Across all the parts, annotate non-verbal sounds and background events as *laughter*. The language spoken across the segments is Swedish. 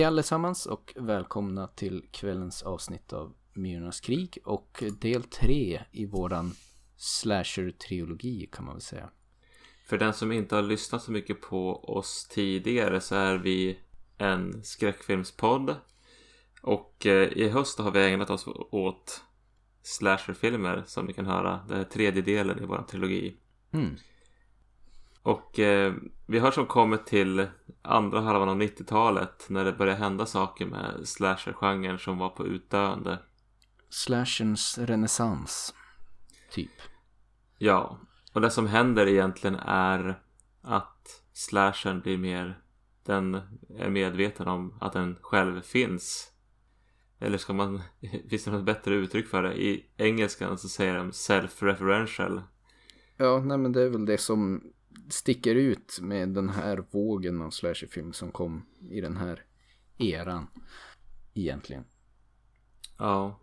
Hej allesammans och välkomna till kvällens avsnitt av Myrornas krig och del tre i våran slasher-trilogi kan man väl säga. För den som inte har lyssnat så mycket på oss tidigare så är vi en skräckfilmspodd. Och eh, i höst har vi ägnat oss åt slasherfilmer som ni kan höra. Det är tredje delen i vår trilogi. Mm. Och eh, vi har som kommit till andra halvan av 90-talet när det började hända saker med slasher-genren som var på utdöende. Slasherns renässans, typ. Ja, och det som händer egentligen är att slashern blir mer den är medveten om att den själv finns. Eller ska man, *laughs* finns det något bättre uttryck för det? I engelskan så säger de self-referential. Ja, nej men det är väl det som sticker ut med den här vågen av slasherfilm som kom i den här eran. Egentligen. Ja,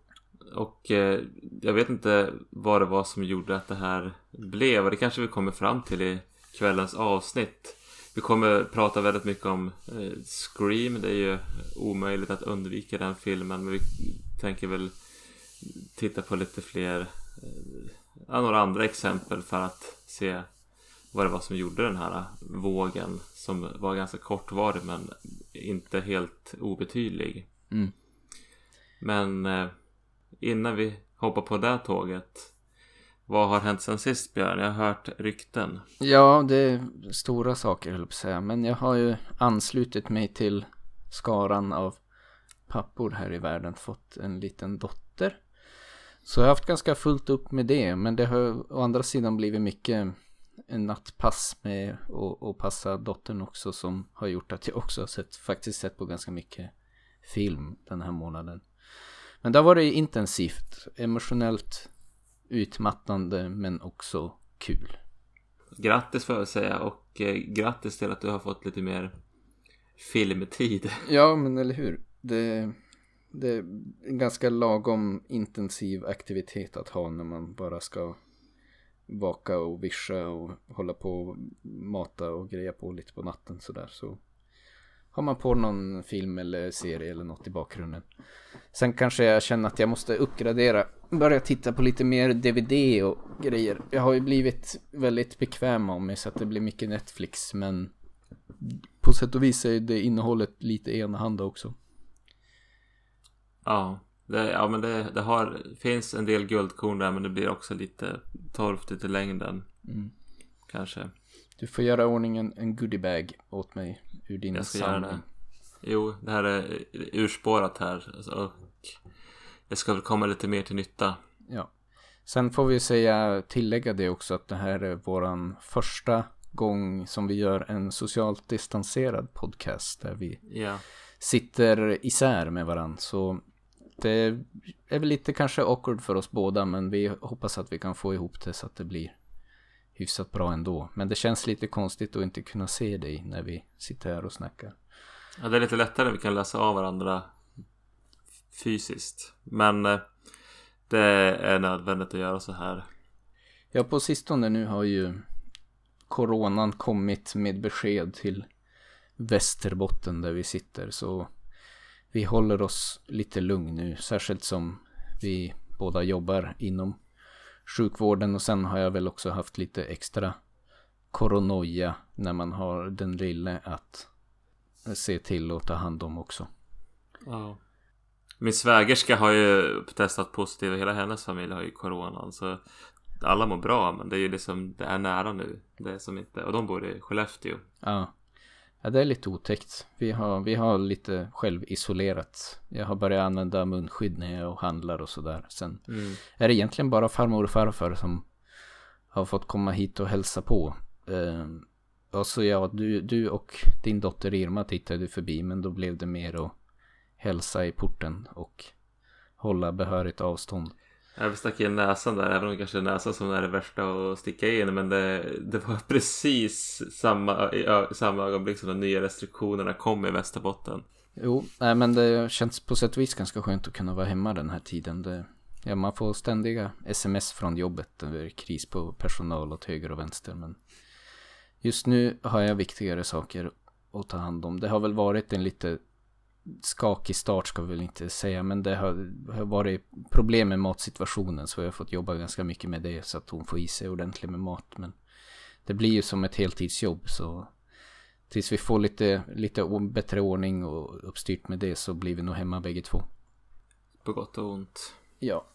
och eh, jag vet inte vad det var som gjorde att det här blev. Och det kanske vi kommer fram till i kvällens avsnitt. Vi kommer prata väldigt mycket om eh, Scream. Det är ju omöjligt att undvika den filmen. Men vi tänker väl titta på lite fler, eh, några andra exempel för att se vad det var som gjorde den här vågen. Som var ganska kortvarig men inte helt obetydlig. Mm. Men eh, innan vi hoppar på det tåget. Vad har hänt sen sist Björn? Jag har hört rykten. Ja, det är stora saker höll jag på att säga. Men jag har ju anslutit mig till skaran av pappor här i världen. Fått en liten dotter. Så jag har haft ganska fullt upp med det. Men det har å andra sidan blivit mycket en nattpass med att passa dottern också. Som har gjort att jag också har sett, faktiskt sett på ganska mycket film den här månaden. Men det har varit intensivt, emotionellt utmattande men också kul. Grattis får jag säga och eh, grattis till att du har fått lite mer filmtid. *laughs* Ja, men eller hur. Det, det är en ganska lagom intensiv aktivitet att ha när man bara ska vaka och vischa och hålla på och mata och greja på lite på natten sådär. Så har man på någon film eller serie eller något i bakgrunden. Sen kanske jag känner att jag måste uppgradera, börja titta på lite mer DVD och grejer. Jag har ju blivit väldigt bekväm av mig så att det blir mycket Netflix men på sätt och vis är det innehållet lite enahanda också. Ja, det, ja men det, det har, finns en del guldkorn där men det blir också lite torftigt i längden. Mm. Kanske. Du får göra ordningen en goodiebag åt mig ur din samling. Jo, det här är urspårat här. alltså, Och det ska väl komma lite mer till nytta. Ja. Sen får vi säga, tillägga det också att det här är våran första gång som vi gör en socialt distanserad podcast där vi Ja. sitter isär med varandra. Så det är väl lite kanske awkward för oss båda men vi hoppas att vi kan få ihop det så att det blir hyfsat bra ändå. Men det känns lite konstigt att inte kunna se dig när vi sitter här och snackar. ja, det är lite lättare vi kan läsa av varandra fysiskt. Men eh, det är nödvändigt att göra så här. Ja, på sistone nu har ju coronan kommit med besked till Västerbotten där vi sitter. Så vi håller oss lite lugn nu, särskilt som vi båda jobbar inom sjukvården och sen har jag väl också haft lite extra koronoja när man har den lille att se till och ta hand om också. Ja. Min svägerska har ju testat positivt. Hela hennes familj har ju coronan. Så alla mår bra. Men det är ju liksom, det är nära nu. Det är som inte, och de bor i Skellefteå. Ja. Ja, det är lite otäckt. Vi har, vi har lite självisolerat. Jag har börjat använda munskydd när jag handlar och sådär. Sen Mm. är det egentligen bara farmor och farfar som har fått komma hit och hälsa på. Ehm, och så ja, du, du och din dotter Irma tittade förbi men då blev det mer att hälsa i porten och hålla behörigt avstånd. Jag stack in näsan där, även om det kanske är näsan som är det värsta att sticka in. Men det, det var *laughs* precis samma, i ö, samma ögonblick som de nya restriktionerna kom i Västerbotten. Jo, nej men det känns på sätt och vis ganska skönt att kunna vara hemma den här tiden. Det, ja, man får ständiga sms från jobbet. Det är kris på personal åt höger och vänster. Men just nu har jag viktigare saker att ta hand om. Det har väl varit en lite skakig start ska vi väl inte säga. Men det har, har varit problem med matsituationen. Så jag har fått jobba ganska mycket med det. Så att hon får i sig ordentligt med mat. Men det blir ju som ett heltidsjobb. Så tills vi får lite, lite bättre ordning och uppstyrt med det så blir vi nog hemma bägge två. På gott och ont. Ja.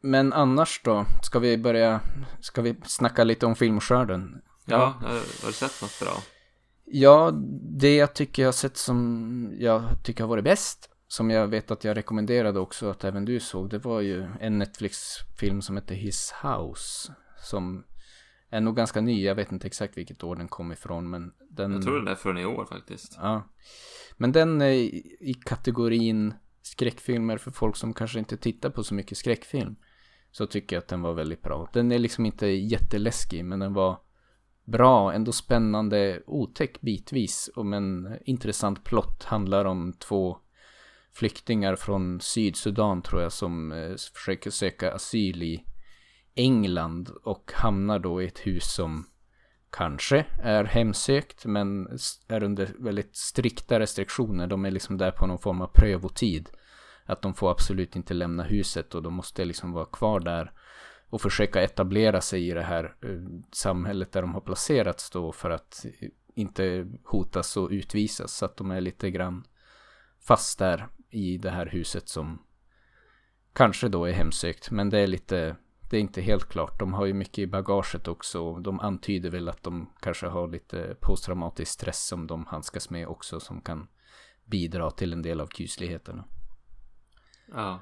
Men annars då? Ska vi börja, ska vi snacka lite om filmskörden? Ja, ja. har du sett något bra? Ja, det jag tycker jag har sett som jag tycker har varit bäst, som jag vet att jag rekommenderade också att även du såg, det var ju en Netflix-film som heter His House. Som är nog ganska ny, jag vet inte exakt vilket år den kom ifrån, men den... Jag tror den är från i år faktiskt. Ja. Men den är i kategorin skräckfilmer för folk som kanske inte tittar på så mycket skräckfilm. Så tycker jag att den var väldigt bra. Den är liksom inte jätteläskig, men den var bra, ändå spännande, otäck bitvis. Om en intressant plott handlar om två flyktingar från Sydsudan tror jag som eh, försöker söka asyl i England och hamnar då i ett hus som kanske är hemsökt men är under väldigt strikta restriktioner. De är liksom där på någon form av prövotid. Att de får absolut inte lämna huset och de måste liksom vara kvar där och försöka etablera sig i det här eh, samhället där de har placerats då för att eh, inte hotas och utvisas. Så att de är lite grann fast där i det här huset som kanske då är hemsökt. Men det är lite, det är inte helt klart. De har ju mycket i bagaget också. De antyder väl att de kanske har lite posttraumatisk stress som de handskas med också som kan bidra till en del av kusligheterna. Ja.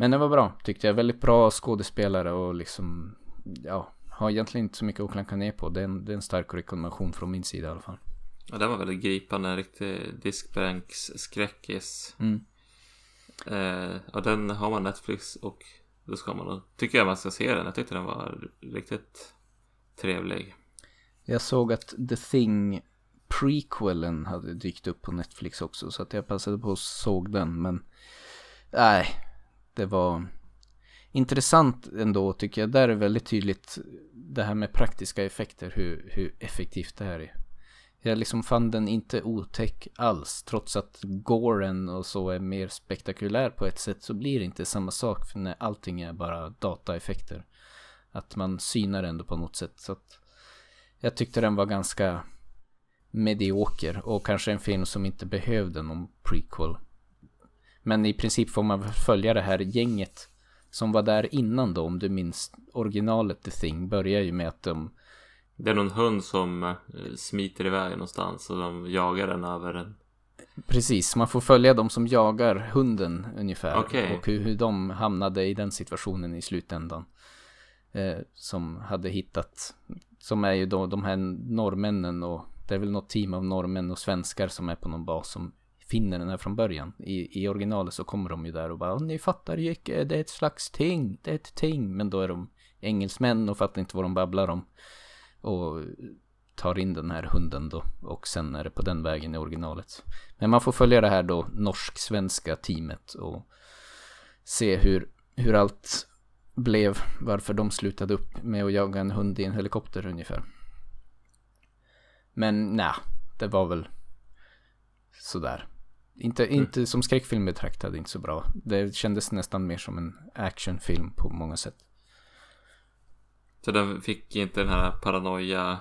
Men det var bra tyckte jag. Väldigt bra skådespelare och liksom, ja, har egentligen inte så mycket att klanka ner på. Det är en, det är en stark rekommendation från min sida i alla fall. Ja, den var väldigt gripande. En riktig diskbänksskräckis. Mm. Eh, ja, den har man Netflix och då ska man tycker jag man ska se den. Jag tyckte den var riktigt trevlig. Jag såg att The Thing prequelen hade dykt upp på Netflix också. Så att jag passade på och såg den. Men nej, det var intressant ändå tycker jag. Där är väldigt tydligt det här med praktiska effekter, hur, hur effektivt det här är. Jag liksom fann den inte otäck alls. Trots att gåren och så är mer spektakulär på ett sätt så blir det inte samma sak. För när allting är bara dataeffekter. Att man synar ändå på något sätt. Så att jag tyckte den var ganska medioker. Och kanske en film som inte behövde någon prequel. Men i princip får man följa det här gänget som var där innan då, om du minns originalet The Thing, börjar ju med att de... Det är någon hund som eh, smiter iväg någonstans och de jagar den över en... Precis, man får följa de som jagar hunden ungefär. Okay. Och hur, hur de hamnade i den situationen i slutändan. Eh, som hade hittat, som är ju då de här norrmännen och det är väl något team av norrmän och svenskar som är på någon bas som finner den här från början. I, I originalet så kommer de ju där och bara Ni fattar ju inte, det är ett slags ting, det är ett ting. Men då är de engelsmän och fattar inte vad de babblar om. Och tar in den här hunden då. Och sen är det på den vägen i originalet. Men man får följa det här då norsk-svenska teamet och se hur, hur allt blev. Varför de slutade upp med att jaga en hund i en helikopter ungefär. Men nej, det var väl sådär. Inte, mm. inte som skräckfilm betraktad, inte så bra. Det kändes nästan mer som en actionfilm på många sätt. Så den fick inte den här paranoia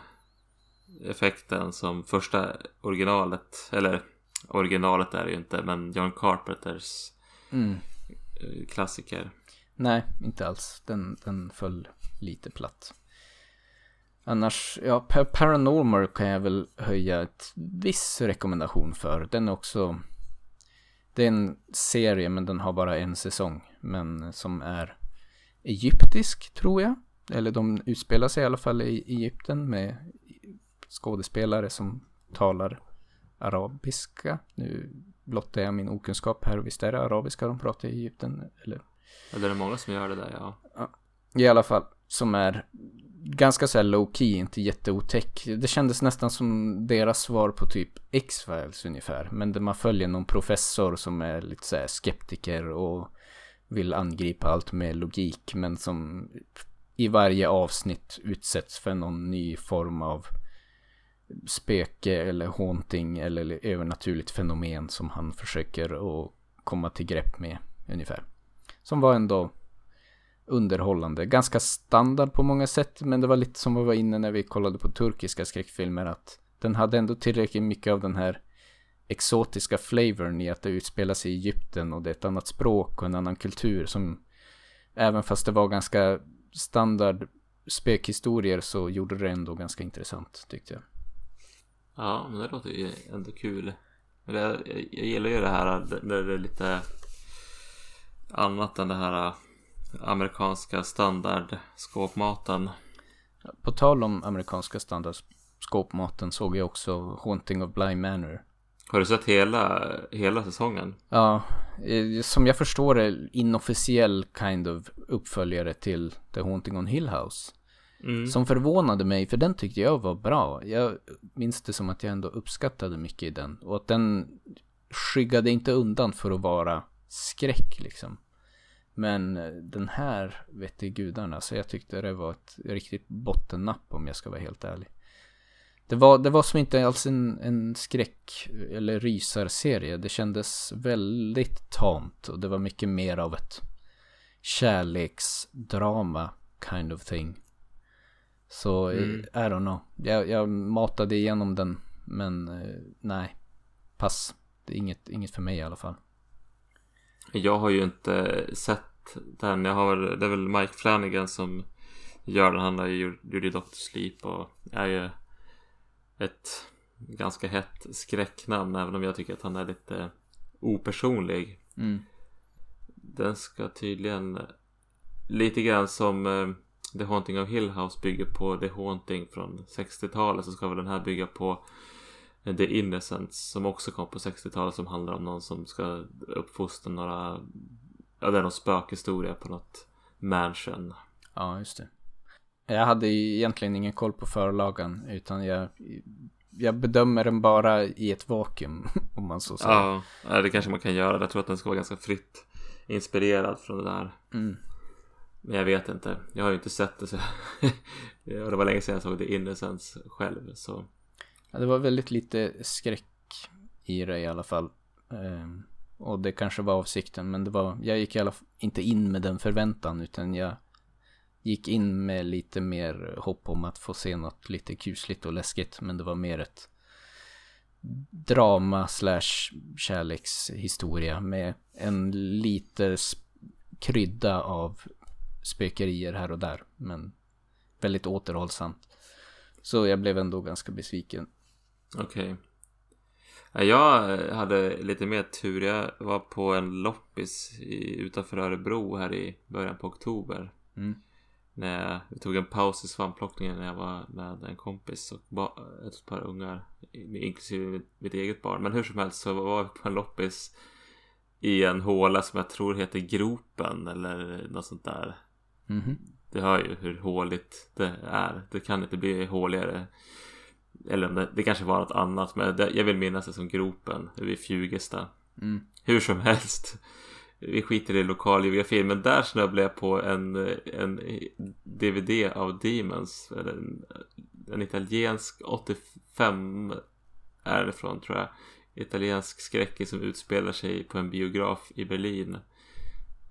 effekten som första originalet, eller originalet är det ju inte, men John Carpenters mm. Eh, klassiker. Nej, inte alls. Den, den föll lite platt. Annars, ja, Paranormal kan jag väl höja ett viss rekommendation för. Den är också det är en serie men den har bara en säsong. Men som är egyptisk tror jag. Eller de utspelar sig i alla fall i Egypten med skådespelare som talar arabiska. Nu blottar jag min okunskap här. Visst är det arabiska de pratar i Egypten? Eller? Är det många som gör det där, ja. ja. I alla fall, som är ganska såhär low key, inte jätteotäck. Det kändes nästan som deras svar på typ X-Files ungefär. Men där man följer någon professor som är lite såhär skeptiker och vill angripa allt med logik. Men som i varje avsnitt utsätts för någon ny form av spöke eller haunting eller övernaturligt fenomen som han försöker att komma till grepp med ungefär. Som var ändå underhållande. Ganska standard på många sätt men det var lite som vi var inne när vi kollade på turkiska skräckfilmer att den hade ändå tillräckligt mycket av den här exotiska flavorn i att det utspelar sig i Egypten och det är ett annat språk och en annan kultur som även fast det var ganska standard spökhistorier så gjorde det ändå ganska intressant tyckte jag. Ja, men det låter ju ändå kul. Jag, jag gillar ju det här när det är lite annat än det här amerikanska standardskåpmaten. På tal om amerikanska standardskåpmaten såg jag också Haunting of Bly Manor. Har du sett hela, hela säsongen? Ja, eh, som jag förstår det inofficiell kind of uppföljare till The Haunting on Hill House. Mm. Som förvånade mig, för den tyckte jag var bra. Jag minns det som att jag ändå uppskattade mycket i den. Och att den skyggade inte undan för att vara skräck liksom. Men eh, den här vet i gudarna, så jag tyckte det var ett riktigt bottennapp om jag ska vara helt ärlig. Det var, det var som inte alls en, en skräck eller rysarserie. Det kändes väldigt tamt och det var mycket mer av ett kärleksdrama kind of thing. Så eh, mm. I don't know. Jag, jag matade igenom den men eh, nej. Pass. Det är inget, inget för mig i alla fall. Jag har ju inte sett den. Jag har, det är väl Mike Flanagan som gör den. Han har ju gjort Dr. Sleep och är ju ett ganska hett skräcknamn även om jag tycker att han är lite opersonlig. Mm. Den ska tydligen lite grann som eh, The Haunting of Hill House bygger på The Haunting från 60-talet så ska väl den här bygga på The Innocents som också kom på 60-talet som handlar om någon som ska uppfostra några Ja det är någon spökhistoria på något mansion. Ja just det. Jag hade egentligen ingen koll på förlagan utan jag Jag bedömer den bara i ett vakuum *laughs* om man så säger. Ja det kanske man kan göra. Jag tror att den ska vara ganska fritt Inspirerad från det där. Mm. Men jag vet inte. Jag har ju inte sett det så *laughs* Det var länge sedan jag såg The Innocence själv så Ja det var väldigt lite skräck i det i alla fall um... Och det kanske var avsikten men det var, jag gick i alla fall inte in med den förväntan utan jag gick in med lite mer hopp om att få se något lite kusligt och läskigt men det var mer ett drama slash kärlekshistoria med en lite krydda av spökerier här och där men väldigt återhållsamt. Så jag blev ändå ganska besviken. Okej. Okay. Jag hade lite mer tur. Jag var på en loppis i, utanför Örebro här i början på oktober. Mm. När jag, tog en paus i svampplockningen när jag var med en kompis och ett par ungar. Inklusive mitt eget barn. Men hur som helst så var vi på en loppis i en håla som jag tror heter Gropen eller något sånt där. Mm. Det hör ju hur håligt det är. Det kan inte bli håligare eller det, det kanske var något annat men det, jag vill minnas det som gropen vid Fjugesta. Mm. Hur som helst. Vi skiter i lokalgeografi men där snubblade jag på en, en DVD av Demons. Eller en, en italiensk 85 är det från tror jag. Italiensk skräckis som utspelar sig på en biograf i Berlin.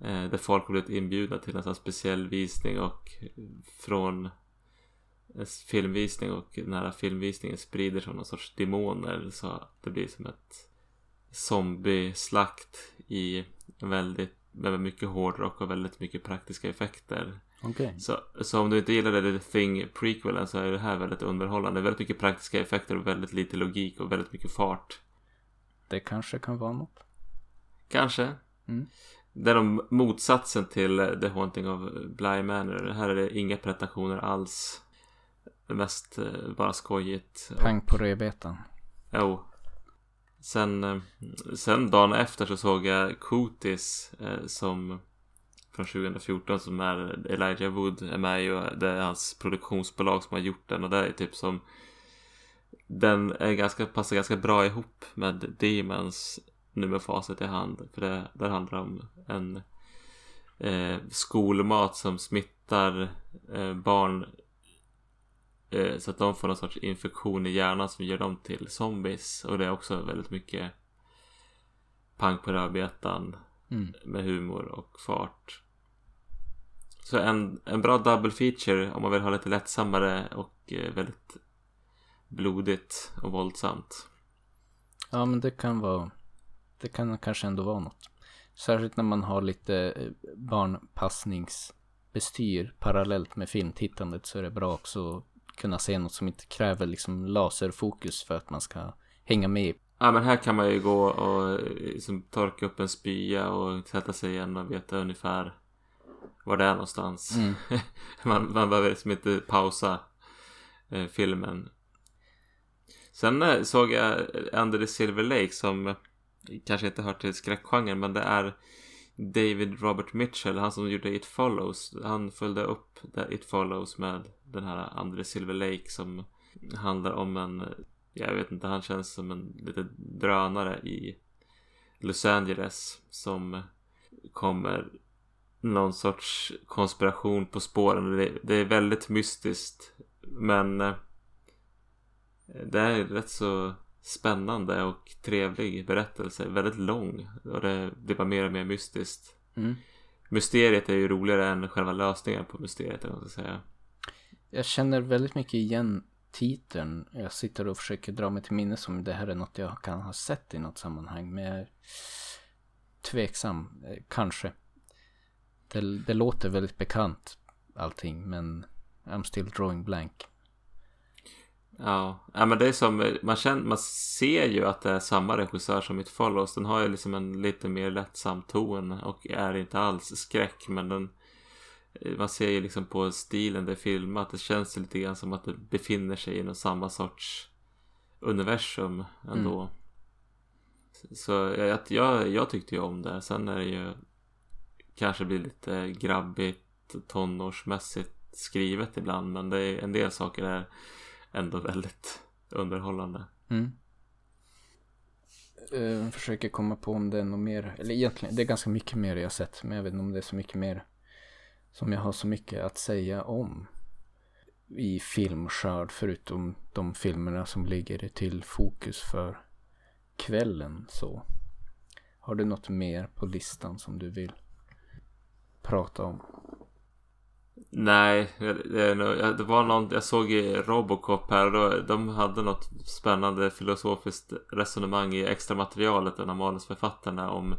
Eh, där folk har blivit inbjudna till en sån speciell visning och från filmvisning och den här filmvisningen sprider sig någon sorts demoner så det blir som ett zombie-slakt i väldigt, väldigt mycket hårdrock och väldigt mycket praktiska effekter. Okay. Så, så om du inte gillade The Thing prequelen så är det här väldigt underhållande. Väldigt mycket praktiska effekter och väldigt lite logik och väldigt mycket fart. Det kanske kan vara något. Kanske. Mm. Det är de motsatsen till The Haunting of Bly Manor. Här är det inga pretensioner alls mest eh, bara skojigt. Pang på rödbetan. Jo. Sen, eh, sen dagen efter så såg jag Cooties eh, som från 2014 som är Elijah Wood är med i och det är hans produktionsbolag som har gjort den och det är typ som den är ganska, passar ganska bra ihop med Demons nu med facit i hand för det där handlar om en eh, skolmat som smittar eh, barn så att de får någon sorts infektion i hjärnan som gör dem till zombies. Och det är också väldigt mycket pang på rödbetan Mm. med humor och fart. Så en, en bra double feature om man vill ha lite lättsammare och eh, väldigt blodigt och våldsamt. Ja, men det kan vara... Det kan kanske ändå vara något. Särskilt när man har lite eh, barnpassningsbestyr parallellt med filmtittandet så är det bra också kunna se något som inte kräver liksom laserfokus för att man ska hänga med. Ja men här kan man ju gå och eh, liksom torka upp en spya och sätta sig igen och veta ungefär var det är någonstans. Mm. *laughs* man, man behöver liksom inte pausa eh, filmen. Sen eh, såg jag Under the Silver Lake som kanske inte hör till skräckgenren men det är David Robert Mitchell, han som gjorde It Follows. Han följde upp It Follows med den här Under Silver Lake som handlar om en, jag vet inte, han känns som en liten drönare i Los Angeles som kommer någon sorts konspiration på spåren. Det, är väldigt mystiskt men eh, det är rätt så spännande och trevlig berättelse. Väldigt lång och det blir bara mer och mer mystiskt. Mm. Mysteriet är ju roligare än själva lösningen på mysteriet eller vad säga. Jag känner väldigt mycket igen titeln. Jag sitter och försöker dra mig till minnes om det här är något jag kan ha sett i något sammanhang. Men jag är tveksam. Eh, Kanske. Det, det låter väldigt bekant allting men I'm still drawing blank. Ja, ja men det är som, man, känner, man ser ju att det är samma regissör som It Follows. Den har ju liksom en lite mer lättsam ton och är inte alls skräck men den man ser ju liksom på stilen det är filmat. Det känns lite grann som att det befinner sig inom samma sorts universum ändå. Mm. Så jag, jag, jag tyckte ju om det. Sen är det ju kanske blir lite grabbigt tonårsmässigt skrivet ibland. Men det är, en del saker är ändå väldigt underhållande. Mm. Eh, jag försöker komma på om det är något mer. Eller egentligen, det är ganska mycket mer jag har sett. Men jag vet inte om det är så mycket mer. Som jag har så mycket att säga om. I filmskörd. Förutom de filmerna som ligger till fokus för kvällen. Så. Har du något mer på listan som du vill prata om? Nej, det, var någon, jag såg i Robocop här då, de hade något spännande filosofiskt resonemang i extra materialet, en av manusförfattarna om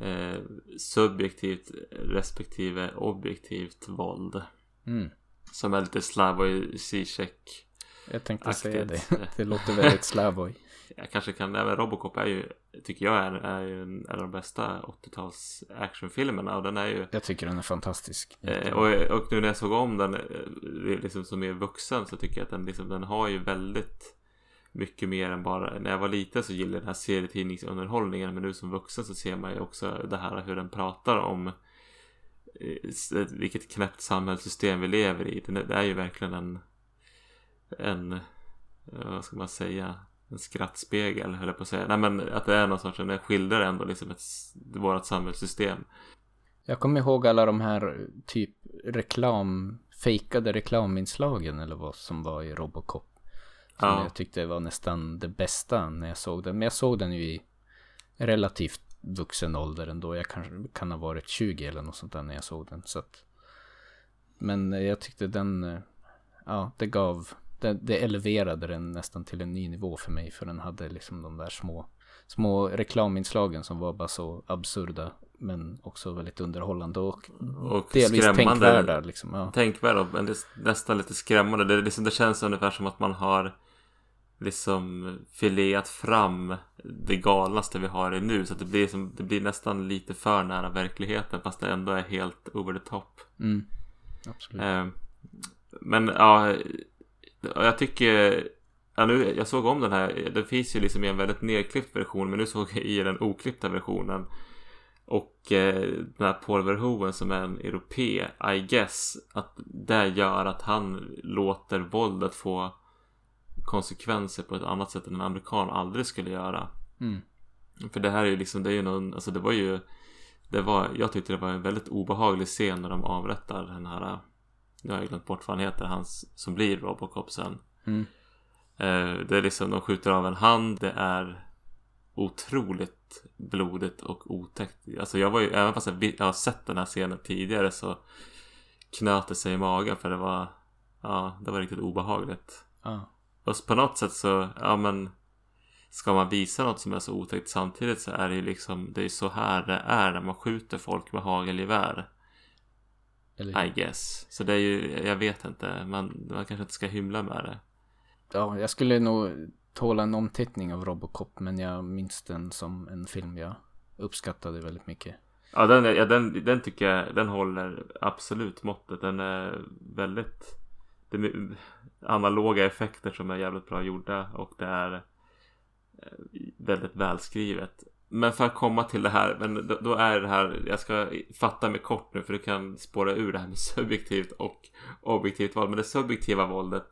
eh, subjektivt respektive objektivt våld. Mm. Som är lite Slavoj Zizek Jag tänkte säga det. *laughs* Det låter väldigt Slavoj. Jag kanske kan, men Robocop är ju, tycker jag är, är ju en, av de bästa 80-tals actionfilmerna och den är ju Jag tycker den är fantastisk. Eh, och, och nu när jag såg om den eh, liksom som mer vuxen så tycker jag att den, liksom, den har ju väldigt mycket mer än bara När jag var liten så gillade jag den här serietidningsunderhållningen men nu som vuxen så ser man ju också det här hur den pratar om eh, vilket knäppt samhällssystem vi lever i. Är- Det är ju verkligen en en eh, vad ska man säga en skrattspegel höll jag på att säga. Nej men att det är någon sorts, den skildrar ändå liksom ett, vårat samhällssystem. Jag kommer ihåg alla de här typ reklam, fejkade reklaminslagen eller vad som var i Robocop. Som Ja. jag tyckte var nästan det bästa när jag såg den. Men jag såg den ju i relativt vuxen ålder ändå. Jag kanske kan ha varit 20 eller något sånt där när jag såg den. Så att, men jag tyckte den, eh, ja det gav, det, det eleverade den nästan till en ny nivå för mig. För den hade liksom de där små, små reklaminslagen som var bara så absurda. Men också väldigt underhållande och, Och delvis skrämmande. tänkvärda liksom. Ja. tänkvärd och men det är nästan lite skrämmande. Det, liksom, det känns ungefär som att man har liksom fileat fram det galnaste vi har i nu. Så det blir, som, det blir nästan lite för nära verkligheten fast det ändå är helt over the top. Mm. Absolut. Eh, men ja, jag tycker Ja, nu, jag såg om den här, det finns ju liksom i en väldigt nedklippt version men nu såg jag i den oklippta versionen. Och eh, den här Paul Verhoeven som är en europé, I guess, att det gör att han låter våldet få konsekvenser på ett annat sätt än en amerikan aldrig skulle göra. Mm. För det här är ju liksom, det är ju någon, alltså det var ju Det var, jag tyckte det var en väldigt obehaglig scen när de avrättar den här Nu har jag glömt bort vad han heter, han som blir Robocop sen. Mm. Eh, det är liksom, de skjuter av en hand, det är otroligt blodigt och otäckt. Alltså jag var ju, även fast jag, jag har sett den här scenen tidigare så knöt det sig i magen för det var, ja, det var riktigt obehagligt. Ja. Och på något sätt så, ja men Ska man visa något som är så otäckt samtidigt så är det ju liksom Det är så här det är när man skjuter folk med hagelgevär Eller, I guess. Så det är ju, jag vet inte. Man, man kanske inte ska hymla med det. Ja, jag skulle nog tåla en omtittning av Robocop men jag minns den som en film jag uppskattade väldigt mycket. Ja den, ja, den, den tycker jag Den håller absolut måttet. Den är väldigt Det är analoga effekter som är jävligt bra gjorda och det är eh, väldigt välskrivet. Men för att komma till det här, men då, då är det här, jag ska fatta mig kort nu för du kan spåra ur det här med *laughs* subjektivt och objektivt våld. Men det subjektiva våldet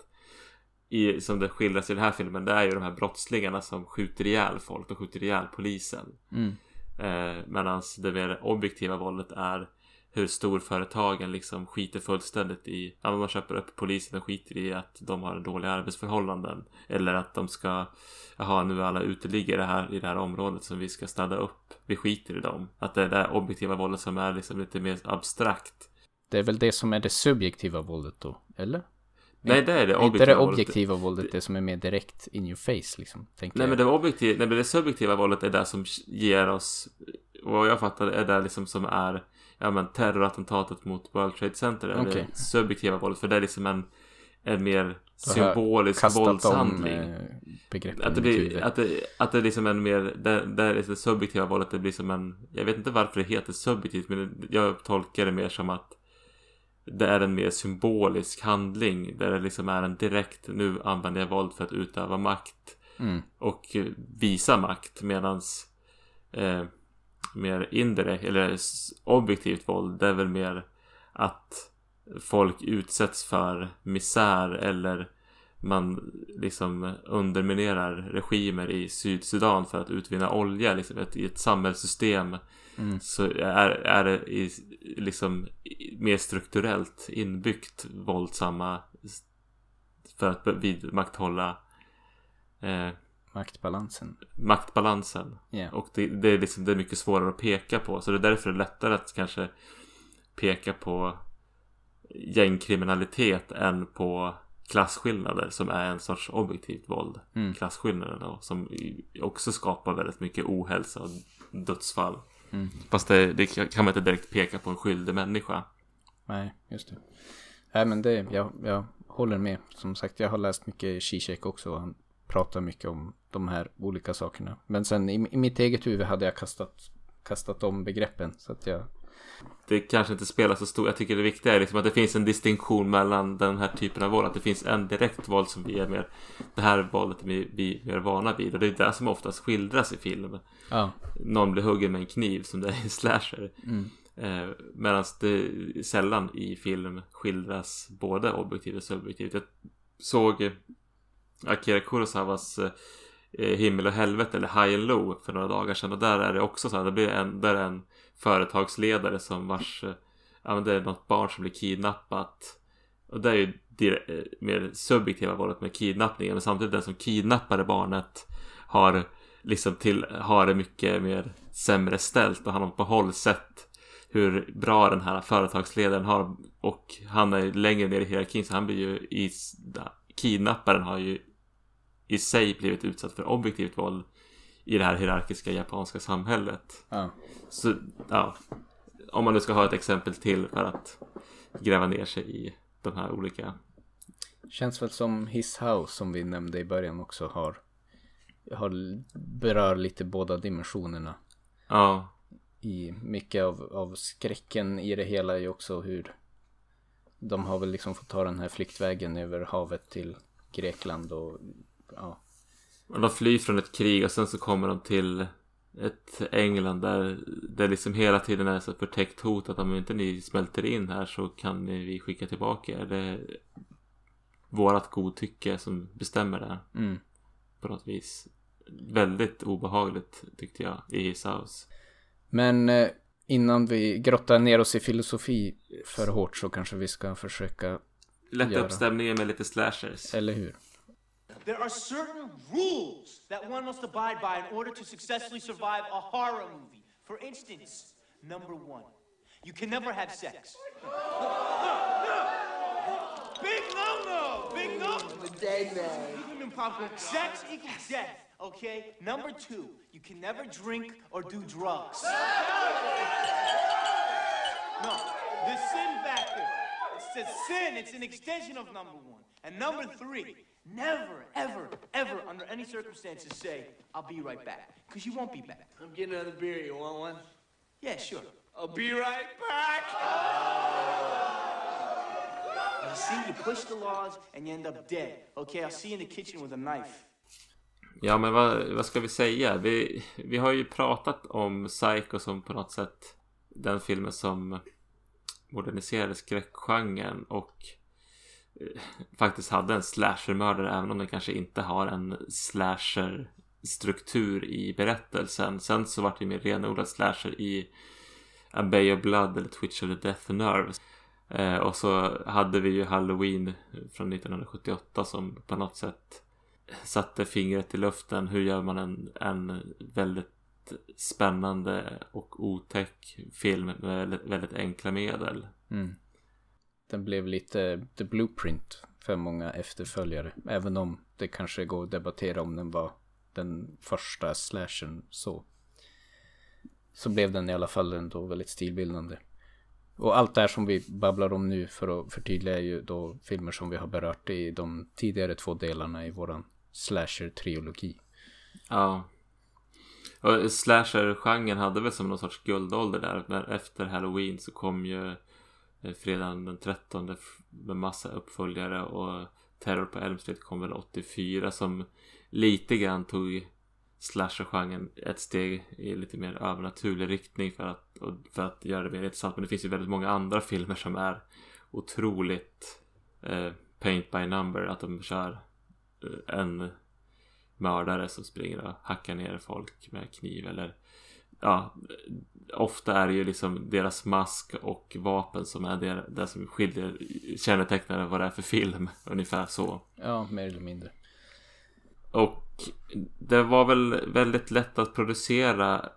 i, som det skildras i den här filmen, det är ju de här brottslingarna som skjuter ihjäl folk, de skjuter ihjäl polisen. Mm. Eh, Medan det mer objektiva våldet är hur storföretagen liksom skiter fullständigt i, ja men man köper upp polisen och skiter i att de har dåliga arbetsförhållanden. Eller att de ska, jaha nu är alla uteliggare här i det här området som vi ska städa upp. Vi skiter i dem. Att det är det där objektiva våldet som är liksom lite mer abstrakt. Det är väl det som är det subjektiva våldet då, eller? Nej det är det Är inte objektiva det våldet. objektiva våldet det som är mer direkt in your face liksom? Nej men jag. det objektiva, nej men det subjektiva våldet är det som ger oss Vad jag fattar är det liksom som är Ja men terrorattentatet mot World Trade Center är Okej. det subjektiva våldet för det är liksom en En mer symbolisk våldshandling eh, att det, blir, att, det, att det är liksom en mer, där, där är det subjektiva våldet, det blir som en, jag vet inte varför det heter subjektivt, men jag tolkar det mer som att det är en mer symbolisk handling, där det liksom är en direkt, nu använder jag våld för att utöva makt Mm. och visa makt, medans eh, mer indirekt, eller objektivt våld, det är väl mer att folk utsätts för misär eller man liksom underminerar regimer i Sydsudan för att utvinna olja liksom ett, i ett samhällssystem Mm. så är, är det i, liksom mer strukturellt inbyggt våldsamma för att vidmakthålla eh, Maktbalansen. maktbalansen. Ja. Och det, det, är liksom, det är mycket svårare att peka på. Så det är därför det är lättare att kanske peka på gängkriminalitet än på klasskillnader som är en sorts objektivt våld. Mm. Klasskillnader då, som också skapar väldigt mycket ohälsa och dödsfall. Mm. Fast det, det kan man inte direkt peka på en skyldig människa. Nej, just det. Nej, men det, jag, jag håller med. Som sagt, jag har läst mycket Zizek också. Han pratar mycket om de här olika sakerna. Men sen i, i mitt eget huvud hade jag kastat, kastat om begreppen. Så att jag, det kanske inte spelar så stor Jag tycker det viktiga är liksom att det finns en distinktion mellan den här typen av våld. Att det finns en direkt våld som vi är mer Det här våldet vi, vi är mer vana vid. Och det är det som oftast skildras i film. ja. Någon blir huggen med en kniv som det är i slasher. Mm. Eh, Medan det sällan i film skildras både objektivt och subjektivt. Jag såg Akira Kurosawas eh, eh, Himmel och helvete eller High and Low för några dagar sedan. Och där är det också så här. Det blir en, där är en företagsledare som vars eh, Ja men det är något barn som blir kidnappat. Och det är ju det mer subjektiva våldet med kidnappningen. Men samtidigt den som kidnappade barnet har liksom till, har det mycket mer sämre ställt och han har på håll sett hur bra den här företagsledaren har och han är längre ner i hierarkin så han blir ju i kidnapparen har ju i sig blivit utsatt för objektivt våld i det här hierarkiska japanska samhället. ja. Så ja, om man nu ska ha ett exempel till för att gräva ner sig i de här olika. Känns väl som His House som vi nämnde i början också har, har berör lite båda dimensionerna. Ja, I mycket av, av skräcken i det hela är ju också hur de har väl liksom fått ta den här flyktvägen över havet till Grekland och ja, och de flyr från ett krig och sen så kommer de till ett England där det liksom hela tiden är så förtäckt hot att om inte ni smälter in här så kan vi skicka tillbaka er. Det är vårat godtycke som bestämmer det mm. på något vis. Väldigt obehagligt tyckte jag i House. Men eh, innan vi grottar ner oss i filosofi för hårt så kanske vi ska försöka Lätta Göra. upp stämningen med lite slashers. Eller hur? There are certain rules that one must abide by in order to successfully survive a horror movie. For instance, number one, you can never have sex. Big no-no! Big no! Even in popcorn. Sex equals death, okay? Number two, you can never drink or do drugs. No, the sin factor. It's a sin. It's an extension of number one. And number three, never, ever, ever, under any circumstances, say, I'll be right back. Because you won't be back. I'm getting another beer. You want one? Yeah, sure. I'll be right back. You see, you push the laws and you end up dead. Okay, I'll see you in the kitchen with a knife. Ja, men vad, vad ska vi säga? Vi, vi har ju pratat om Psycho som på något sätt den filmen som moderniserade skräckgenren och Eh, *laughs* faktiskt hade en slashermördare även om den kanske inte har en slasher-struktur i berättelsen. Sen så vart det ju mer renodlad slasher i A Bay of Blood eller Twitch of the Death Nerve. Eh, och så hade vi ju Halloween från 1978 som på något sätt satte fingret i luften. Hur gör man en, en väldigt spännande och otäck film med väldigt, väldigt enkla medel. Mm. Den blev lite the blueprint för många efterföljare. Även om det kanske går att debattera om den var den första slashern så. Så blev den i alla fall ändå väldigt stilbildande. Och allt det här som vi babblar om nu för att förtydliga är ju då filmer som vi har berört i de tidigare två delarna i våran slasher-trilogi. Ja. Och slasher-genren hade väl som någon sorts guldålder där. Efter Halloween så kom ju Eh, fredagen den 13 med massa uppföljare och Terror på Elm Street kom väl 84 som lite grann tog slasher-genren ett steg i lite mer övernaturlig riktning för att, för att göra det mer intressant. Men det finns ju väldigt många andra filmer som är otroligt eh, paint by number. Att de kör eh, en mördare som springer och hackar ner folk med kniv eller ja, ofta är det ju liksom deras mask och vapen som är det, det som skiljer kännetecknar vad det är för film *laughs* ungefär så. Ja, mer eller mindre. Och det var väl väldigt lätt att producera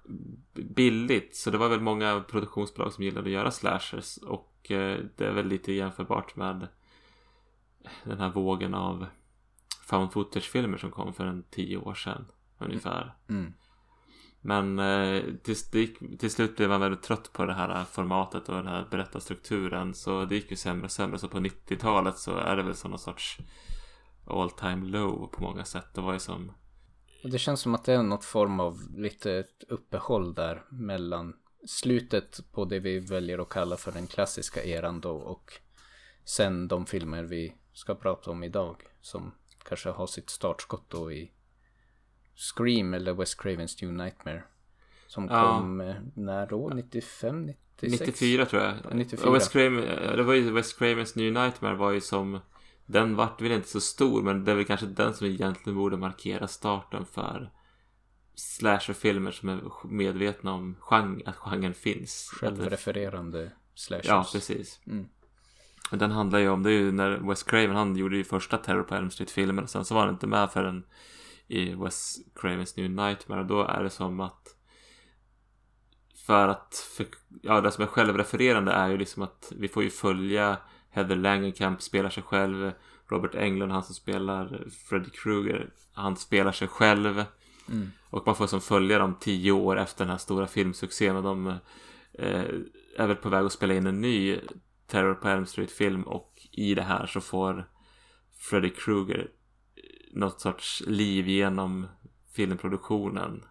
billigt. Så det var väl många produktionsbolag som gillade att göra slashers. Och eh, det är väl lite jämförbart med den här vågen av found footage-filmer som kom för en tio år sedan ungefär. Mm. Men eh, till, gick, till slut blev man väldigt trött på det här eh, formatet och den här berättarstrukturen. Så det gick ju sämre och sämre. Så på 90-talet så är det väl som någon sorts all time low på många sätt. Det var ju som Det känns som att det är något form av lite uppehåll där mellan slutet på det vi väljer att kalla för den klassiska eran då och sen de filmer vi ska prata om idag som kanske har sitt startskott då i Scream eller Wes Cravens New Nightmare som kom eh, när då? 95? 96? 94 tror jag. Ja, 94. Och Wes Craven, det var ju Wes Cravens New Nightmare var ju som Den vart väl inte så stor men det är väl kanske den som egentligen borde markera starten för slasherfilmer som är medvetna om genre, att genren finns. Självrefererande slashers. Ja, precis. Mm. Den handlar ju om, det är ju när Wes Craven, han gjorde ju första Terror på Elm Street-filmen och sen så var han inte med förrän i Wes Cravens New Nightmare då är det som att för att, för, ja det som är självrefererande är ju liksom att vi får ju följa Heather Langenkamp spelar sig själv Robert Englund, han som spelar Freddy Krueger, han spelar sig själv Mm. och man får som följa dem tio år efter den här stora filmsuccén och de eh, är väl på väg att spela in en ny Terror på Elm Street-film och i det här så får Freddy Krueger något sorts liv genom filmproduktionen.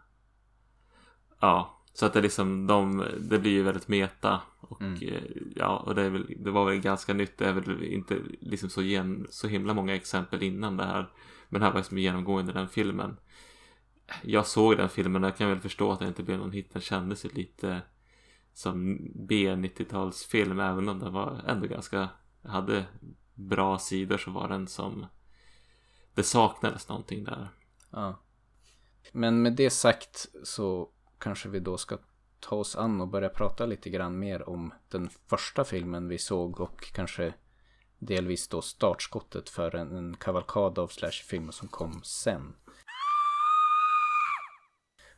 Ja, så att det liksom de, det blir ju väldigt meta och Mm. eh, ja, och det, är väl, det var väl ganska nytt. Det är väl inte liksom så, gen, så himla många exempel innan det här. Men det här var liksom genomgående den filmen. Jag såg den filmen och jag kan väl förstå att det inte blev någon hit. Den kändes ju lite som B-90-talsfilm även om den var ändå ganska hade bra sidor så var den som det saknades någonting där. Ja. Men med det sagt så kanske vi då ska ta oss an och börja prata lite grann mer om den första filmen vi såg och kanske delvis då startskottet för en, en kavalkad av slasherfilmer som kom sen.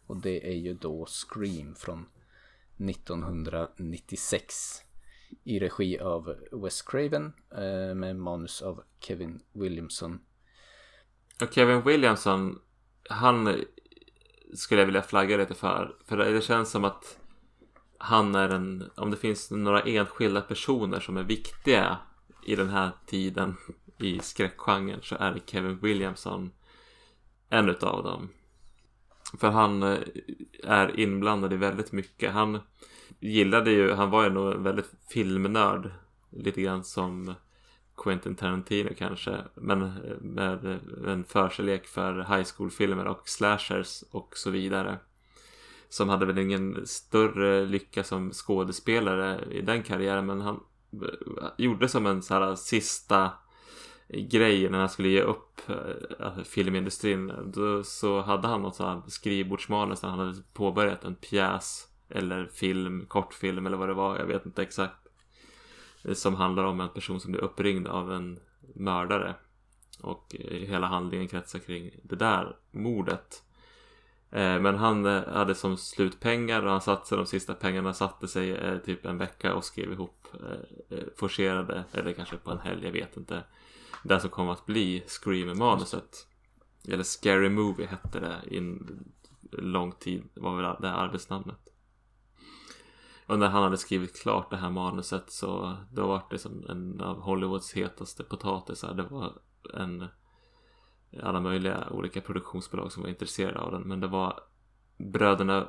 Och det är ju då Scream från 1996 i regi av Wes Craven eh, med manus av Kevin Williamson. Och Kevin Williamson, han skulle jag vilja flagga lite för. För det känns som att han är en, om det finns några enskilda personer som är viktiga i den här tiden i skräckgenren så är Kevin Williamson en utav dem. För han eh, är inblandad i väldigt mycket. Han gillade ju, han var ju nog en väldigt filmnörd. Lite grann som Quentin Tarantino kanske. Men med en förkärlek för high school-filmer och slashers och så vidare. Som hade väl ingen större lycka som skådespelare i den karriären. Men han eh, gjorde som en så här sista grej när han skulle ge upp eh, alltså filmindustrin. Då, så hade han något så här skrivbordsmanus när han hade påbörjat en pjäs eller film, kortfilm eller vad det var. Jag vet inte exakt. Som handlar om en person som blir uppringd av en mördare. Och hela handlingen kretsar kring det där mordet. Eh, men han eh, hade som slutpengar och han satte de sista pengarna satte sig eh, typ en vecka och skrev ihop forcerade, eller kanske på en helg, jag vet inte. Det som kom att bli Scream-manuset. Eller Scary Movie hette det i en lång tid, var väl det arbetsnamnet. Och när han hade skrivit klart det här manuset så då var det som en av Hollywoods hetaste potatisar. Det var en alla möjliga olika produktionsbolag som var intresserade av den. Men det var bröderna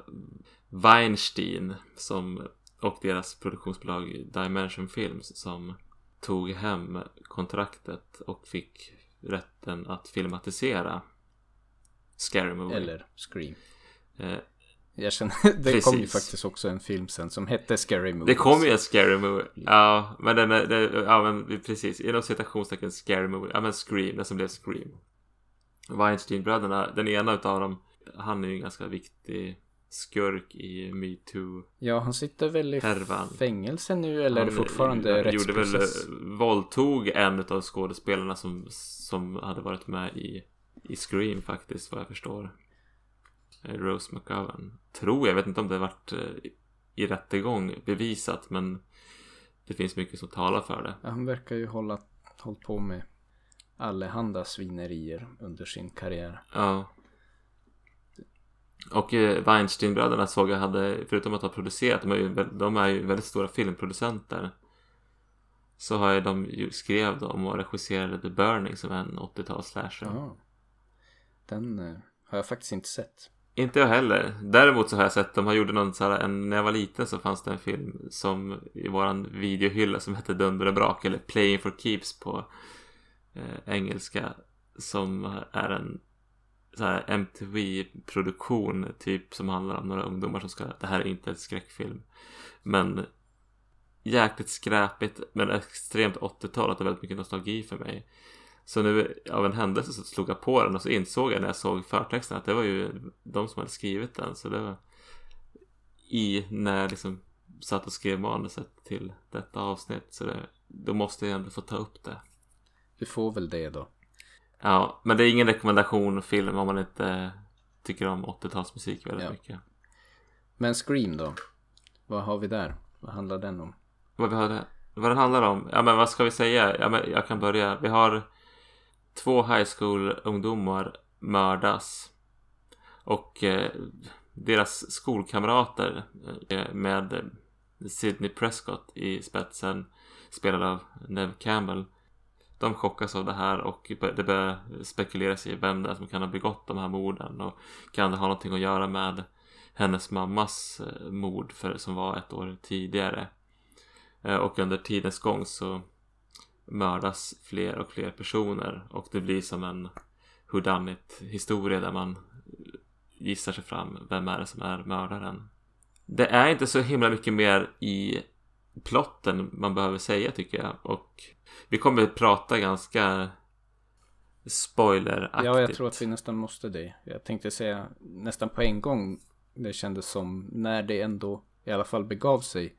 Weinstein som, och deras produktionsbolag Dimension Films som tog hem kontraktet och fick rätten att filmatisera Scary Movie. Eller Scream. Eh, jag känner, *laughs* det Precis. kom ju faktiskt också en film sen som hette Scary Movie. Det kom ju en Scary Movie. Ja, men den är, det, ja men precis. Inom citationstecken Scary Movie. Ja men Scream, den som blev Scream. Weinstein-bröderna, den ena utav dem, han är ju en ganska viktig skurk i metoo Ja, han sitter väl i härvan. fängelse nu eller är det fortfarande han gjorde väl, rättsprocess? våldtog en av skådespelarna som, som hade varit med i, i Scream faktiskt, vad jag förstår. Rose McGowan. Tror jag, vet inte om det har varit eh, i rättegång bevisat, men det finns mycket som talar för det. Ja, han verkar ju hålla hållit på med allehanda svinerier under sin karriär. Ja. Och eh, Weinstein-bröderna såg jag hade, förutom att ha producerat, de är ju, de är ju väldigt stora filmproducenter. Så har ju de ju skrev de och regisserade The Burning som är en 80-tals slasher. Ja. Den eh, har jag faktiskt inte sett. Inte jag heller. Däremot så har jag sett, de har gjort någon så här, en, när jag var liten så fanns det en film som i våran videohylla som hette Dunder och brak eller Playing for Keeps på eh, engelska. Som är en så här MTV-produktion typ som handlar om några ungdomar som ska, det här är inte en skräckfilm. Men jäkligt skräpigt men extremt 80-tal, att det är väldigt mycket nostalgi för mig. Så nu av en händelse så slog jag på den och så insåg jag när jag såg förtexten att det var ju de som hade skrivit den. Så det var i när jag liksom satt och skrev manuset till detta avsnitt. Så det, då måste jag ändå få ta upp det. Du får väl det då. Ja, men det är ingen rekommendation film om man inte tycker om 80-talsmusik väldigt Ja. mycket. Men Scream då? Vad har vi där? Vad handlar den om? Vad vi hade, vad den handlar om? Ja men vad ska vi säga? Ja men jag kan börja. Vi har två high school ungdomar mördas. Och eh, deras skolkamrater eh, eh, med Sidney Prescott i spetsen spelad av Nev Campbell. De chockas av det här och det börjar spekuleras i vem det är som kan ha begått de här morden och kan det ha någonting att göra med hennes mammas eh, mord för, som var ett år tidigare. Eh, och under tidens gång så mördas fler och fler personer och det blir som en whodunit historia där man gissar sig fram. Vem är det som är mördaren? Det är inte så himla mycket mer i plotten man behöver säga tycker jag och vi kommer att prata ganska spoileraktigt. Ja, jag tror att vi nästan måste det. Jag tänkte säga nästan på en gång. Det kändes som när det ändå i alla fall begav sig.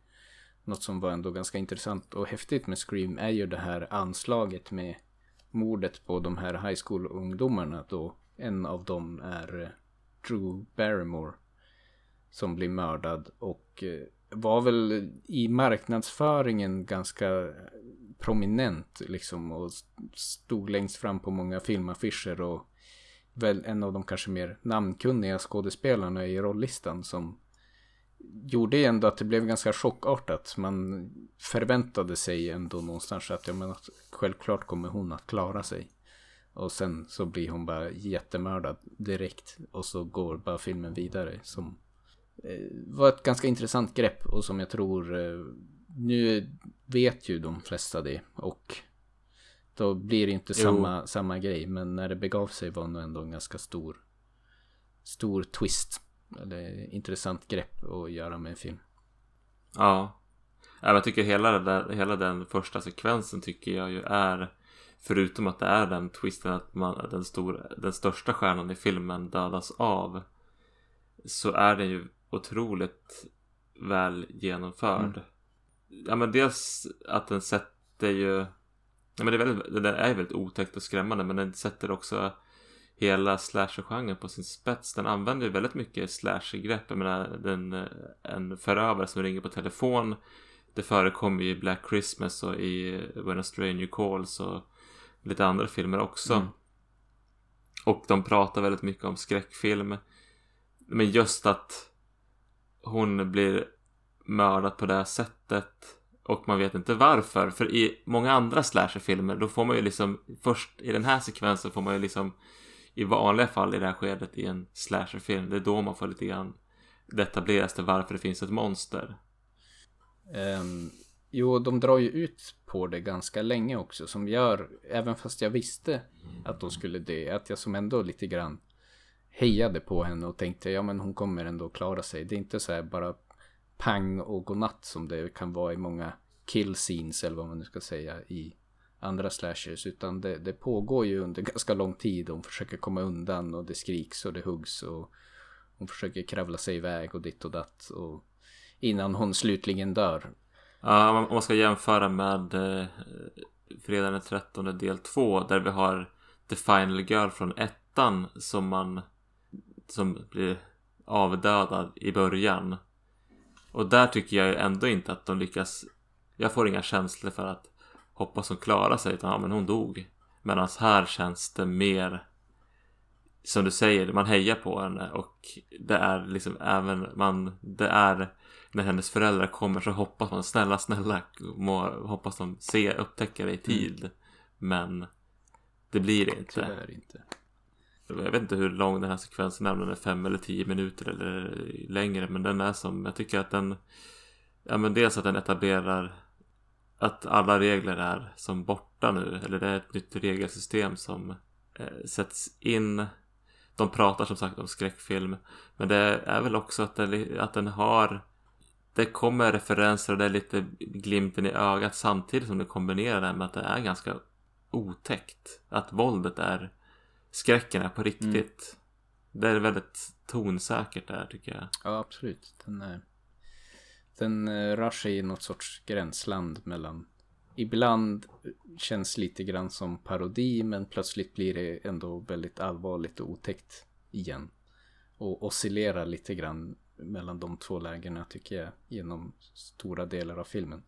Något som var ändå ganska intressant och häftigt med Scream är ju det här anslaget med mordet på de här high school-ungdomarna då en av dem är eh, Drew Barrymore som blir mördad och eh, var väl i marknadsföringen ganska prominent liksom och stod längst fram på många filmaffischer och väl en av de kanske mer namnkunniga skådespelarna i rolllistan som gjorde ändå att det blev ganska chockartat. Man förväntade sig ändå någonstans att ja, men att självklart kommer hon att klara sig. Och sen så blir hon bara jättemördad direkt och så går bara filmen vidare som eh, var ett ganska intressant grepp och som jag tror eh, nu vet ju de flesta det och då blir det inte samma, samma grej men när det begav sig var det nog ändå en ganska stor stor twist eller intressant grepp att göra med en film. Ja. Jag tycker hela, där, hela den första sekvensen tycker jag ju är Förutom att det är den twisten att man, den, stor, den största stjärnan i filmen dödas av Så är den ju otroligt väl genomförd mm. Ja men dels att den sätter ju Ja men det är, väldigt, den är väldigt otäckt och skrämmande men den sätter också hela slasher-genren på sin spets. Den använder ju väldigt mycket slasher-grepp. Jag menar, den, eh, en förövare som ringer på telefon. Det förekommer ju i Black Christmas och i When a Stranger Calls och lite andra filmer också. Mm. Och de pratar väldigt mycket om skräckfilm. Men just att hon blir mördad på det sättet och man vet inte varför. För i många andra slasherfilmer då får man ju liksom först i den här sekvensen får man ju liksom i vanliga fall i det här skedet i en slasherfilm. Det är då man får lite grann det etableras varför det finns ett monster. Um, jo, de drar ju ut på det ganska länge också som gör, även fast jag visste att de skulle det, att jag som ändå lite grann hejade på henne och tänkte ja men hon kommer ändå klara sig. Det är inte så här bara pang och godnatt som det kan vara i många kill scenes eller vad man nu ska säga i andra slashers utan det, det, pågår ju under *laughs* ganska lång tid. Hon försöker komma undan och det skriks och det huggs och hon försöker kravla sig iväg och ditt och datt och innan hon slutligen dör. Ja, om man ska jämföra med eh, fredagen den 13 del 2 där vi har The Final Girl från ettan som man som blir avdödad i början. Och där tycker jag ändå inte att de lyckas jag får inga känslor för att hoppas hon klarar sig utan ja, men hon dog. Medan här känns det mer som du säger, man hejar på henne och det är liksom även man, det är när hennes föräldrar kommer så hoppas man snälla, snälla, må, hoppas de se, upptäcker det i tid. Mm. Men det blir det inte. Tyvärr inte. Jag vet inte hur lång den här sekvensen är, om den är fem eller tio minuter eller längre. Men den är som, jag tycker att den, ja men dels att den etablerar att alla regler är som borta nu. Eller det är ett nytt regelsystem som eh, sätts in. De pratar som sagt om skräckfilm. Men det är väl också att, det, att den har det kommer referenser och det är lite glimten i ögat samtidigt som det kombinerar det med att det är ganska otäckt. Att våldet är skräcken är på riktigt. Mm. Det är väldigt tonsäkert där tycker jag. Ja absolut. Den är den rör sig i något sorts gränsland mellan Ibland känns lite grann som parodi men plötsligt blir det ändå väldigt allvarligt och otäckt igen. Och oscillerar lite grann mellan de två lägena tycker jag genom stora delar av filmen.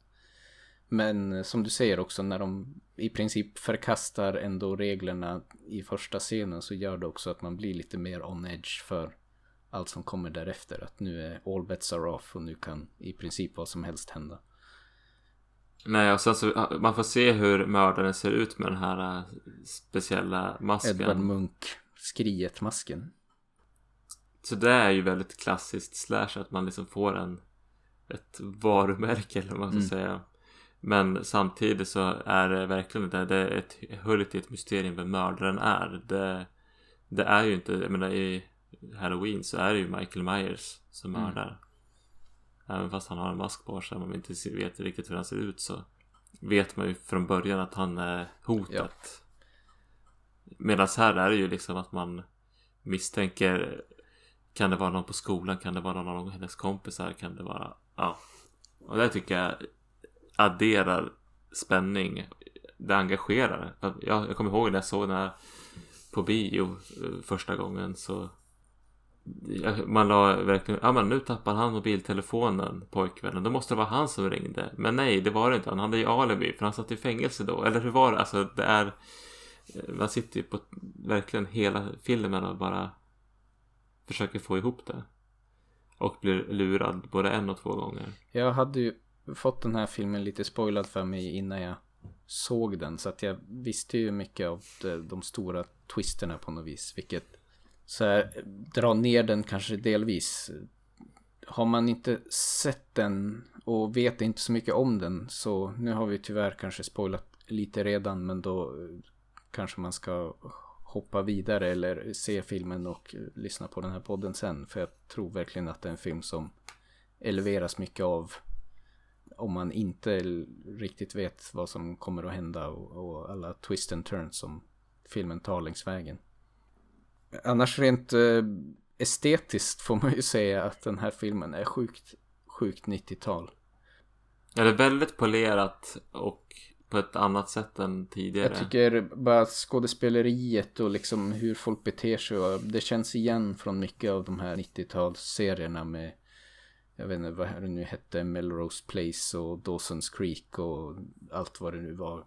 Men eh, som du säger också när de i princip förkastar ändå reglerna i första scenen så gör det också att man blir lite mer on edge för allt som kommer därefter. Att nu är all bets are off och nu kan i princip vad som helst hända. Nej, och sen så man får se hur mördaren ser ut med den här äh, speciella masken. Edvard Munch, skriet-masken. Så det är ju väldigt klassiskt slash att man liksom får en ett varumärke eller vad man ska mm. säga. Men samtidigt så är det verkligen det, det är ett hullet i ett mysterium vem mördaren är. Det, det är ju inte, jag menar i Halloween så är det ju Michael Myers som mm. mördar. Mm. Även fast han har en mask på sig och man inte vet riktigt hur han ser ut så vet man ju från början att han är hotet. Ja. Medan här är det ju liksom att man misstänker Kan det vara någon på skolan? Kan det vara någon av hennes kompisar? Kan det vara Ja. Och det tycker jag adderar spänning. Det engagerar. Jag, jag kommer ihåg när jag såg den här på bio eh, första gången så man la verkligen, ja men nu tappar han mobiltelefonen pojkvännen, då måste det vara han som ringde. Men nej, det var det inte, han hade ju alibi för han satt i fängelse då. Eller hur var det? Alltså det är, eh, man sitter ju på verkligen hela filmen och bara försöker få ihop det. Och blir lurad både en och två gånger. Jag hade ju fått den här filmen lite spoilad för mig innan jag såg den. Så att jag visste ju mycket av de stora twisterna på något vis. Vilket så här, dra ner den kanske delvis. Har man inte sett den och vet inte så mycket om den så nu har vi tyvärr kanske spoilat lite redan men då eh, kanske man ska hoppa vidare eller se filmen och eh, lyssna på den här podden sen. För jag tror verkligen att det är en film som eleveras mycket av om man inte riktigt vet vad som kommer att hända och, och alla twist and turns som filmen tar längs vägen. Annars rent eh, estetiskt får man ju säga att den här filmen är sjukt, sjukt 90-tal. Ja, det är väldigt polerat och på ett annat sätt än tidigare. Jag tycker bara skådespeleriet och liksom hur folk beter sig. Och det känns igen från mycket av de här 90-talsserierna med jag vet inte vad det nu hette, Melrose Place och Dawson's Creek och allt vad det nu var.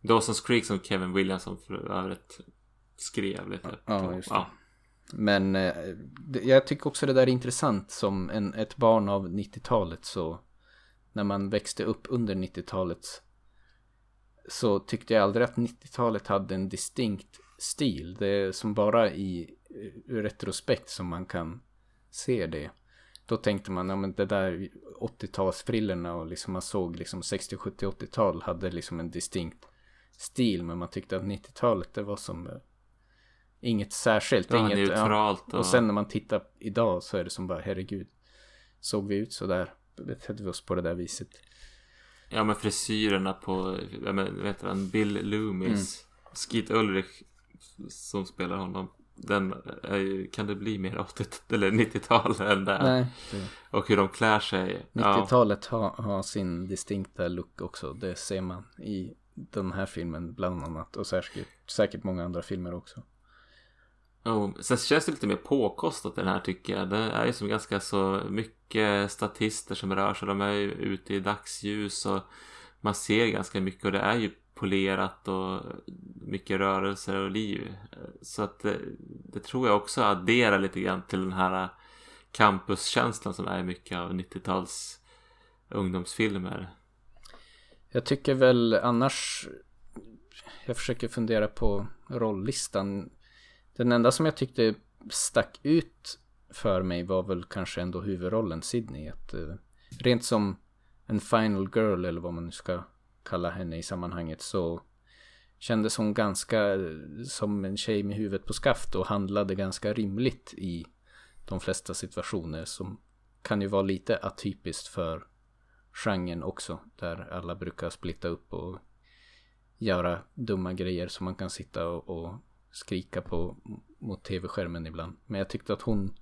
Dawson's Creek som Kevin Williamson för övrigt skrev lite. Ja, just det. Ja. Men eh, jag tycker också det där är intressant som en, ett barn av 90-talet så när man växte upp under 90-talet så tyckte jag aldrig att 90-talet hade en distinkt stil. Det är som bara i retrospekt som man kan se det. Då tänkte man, ja men det där 80-talsfrillerna och liksom man såg liksom 60, 70, 80-tal hade liksom en distinkt stil. Men man tyckte att 90-talet det var som eh, inget särskilt. Ja, inget, neutralt. Ja. Och sen när man tittar idag så är det som bara herregud. Såg vi ut så där? Betedde vi oss på det där viset? Ja men frisyrerna på, jag men, vet han, Bill Loomis. Mm. Skit Ulrich som spelar honom. Den ju, kan det bli mer 80 eller 90-tal än det Nej. Och hur de klär sig. 90-talet ja. har, har sin distinkta look också. Det ser man i den här filmen bland annat. Och säkert, säkert många andra filmer också. Oh, sen känns det lite mer påkostat den här tycker jag. Det är ju som ganska så mycket statister som rör sig. De är ju ute i dagsljus och man ser ganska mycket och det är ju polerat och mycket rörelser och liv. Så att det, det tror jag också adderar lite grann till den här campuskänslan som är mycket av 90-tals ungdomsfilmer. Jag tycker väl annars jag försöker fundera på rolllistan. Den enda som jag tyckte stack ut för mig var väl kanske ändå huvudrollen Sydney. Att, uh, rent som en final girl eller vad man nu ska kalla henne i sammanhanget så kändes hon ganska eh, som en tjej med huvudet på skaft och handlade ganska rimligt i de flesta situationer som kan ju vara lite atypiskt för genren också där alla brukar splitta upp och göra dumma grejer som man kan sitta och, och skrika på mot tv-skärmen ibland. Men jag tyckte att hon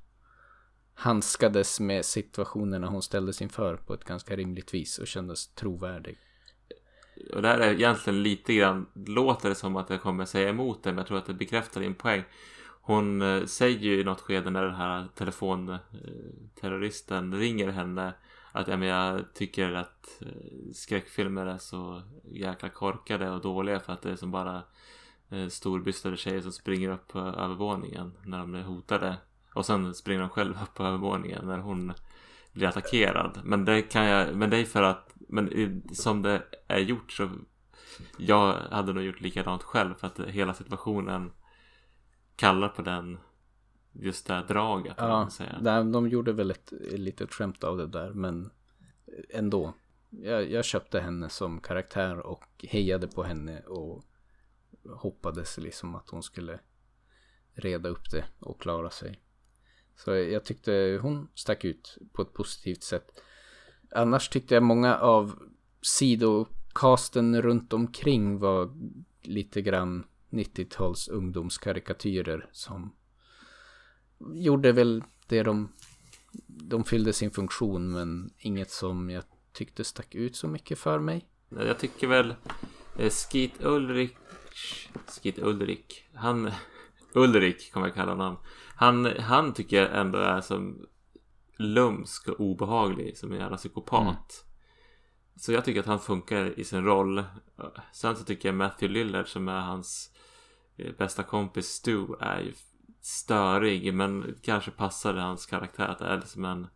handskades med situationerna hon ställdes inför på ett ganska rimligt vis och kändes trovärdig. Och det här är egentligen lite grann, låter det som att jag kommer säga emot det, men jag tror att det bekräftar din poäng. Hon eh, säger ju i något skede när den här telefonterroristen eh, ringer henne att ja, men jag tycker att eh, skräckfilmer är så jäkla korkade och dåliga för att det är som bara storbystade tjejer som springer upp på övervåningen när de är hotade. Och sen springer de själva upp på övervåningen när hon blir attackerad. Men det kan jag, men det är för att, men som det är gjort så jag hade nog gjort likadant själv för att hela situationen kallar på den just det här draget. Ja, säga. de gjorde väl ett litet skämt av det där men ändå. Jag, jag köpte henne som karaktär och hejade på henne och hoppades liksom att hon skulle reda upp det och klara sig. Så jag tyckte hon stack ut på ett positivt sätt. Annars tyckte jag många av sidokasten runt omkring var lite grann 90-tals ungdomskarikatyrer som gjorde väl det de de fyllde sin funktion men inget som jag tyckte stack ut så mycket för mig. Jag tycker väl eh, Skit Ulrik Skeet Ulrich Han *laughs* Ulrik kommer jag kalla honom Han, han tycker jag ändå är som lumsk och obehaglig som en jävla psykopat. Mm. Så jag tycker att han funkar i sin roll. Sen så tycker jag Matthew Lillard som är hans eh, bästa kompis Stu är ju störig men kanske passar hans karaktär att är liksom en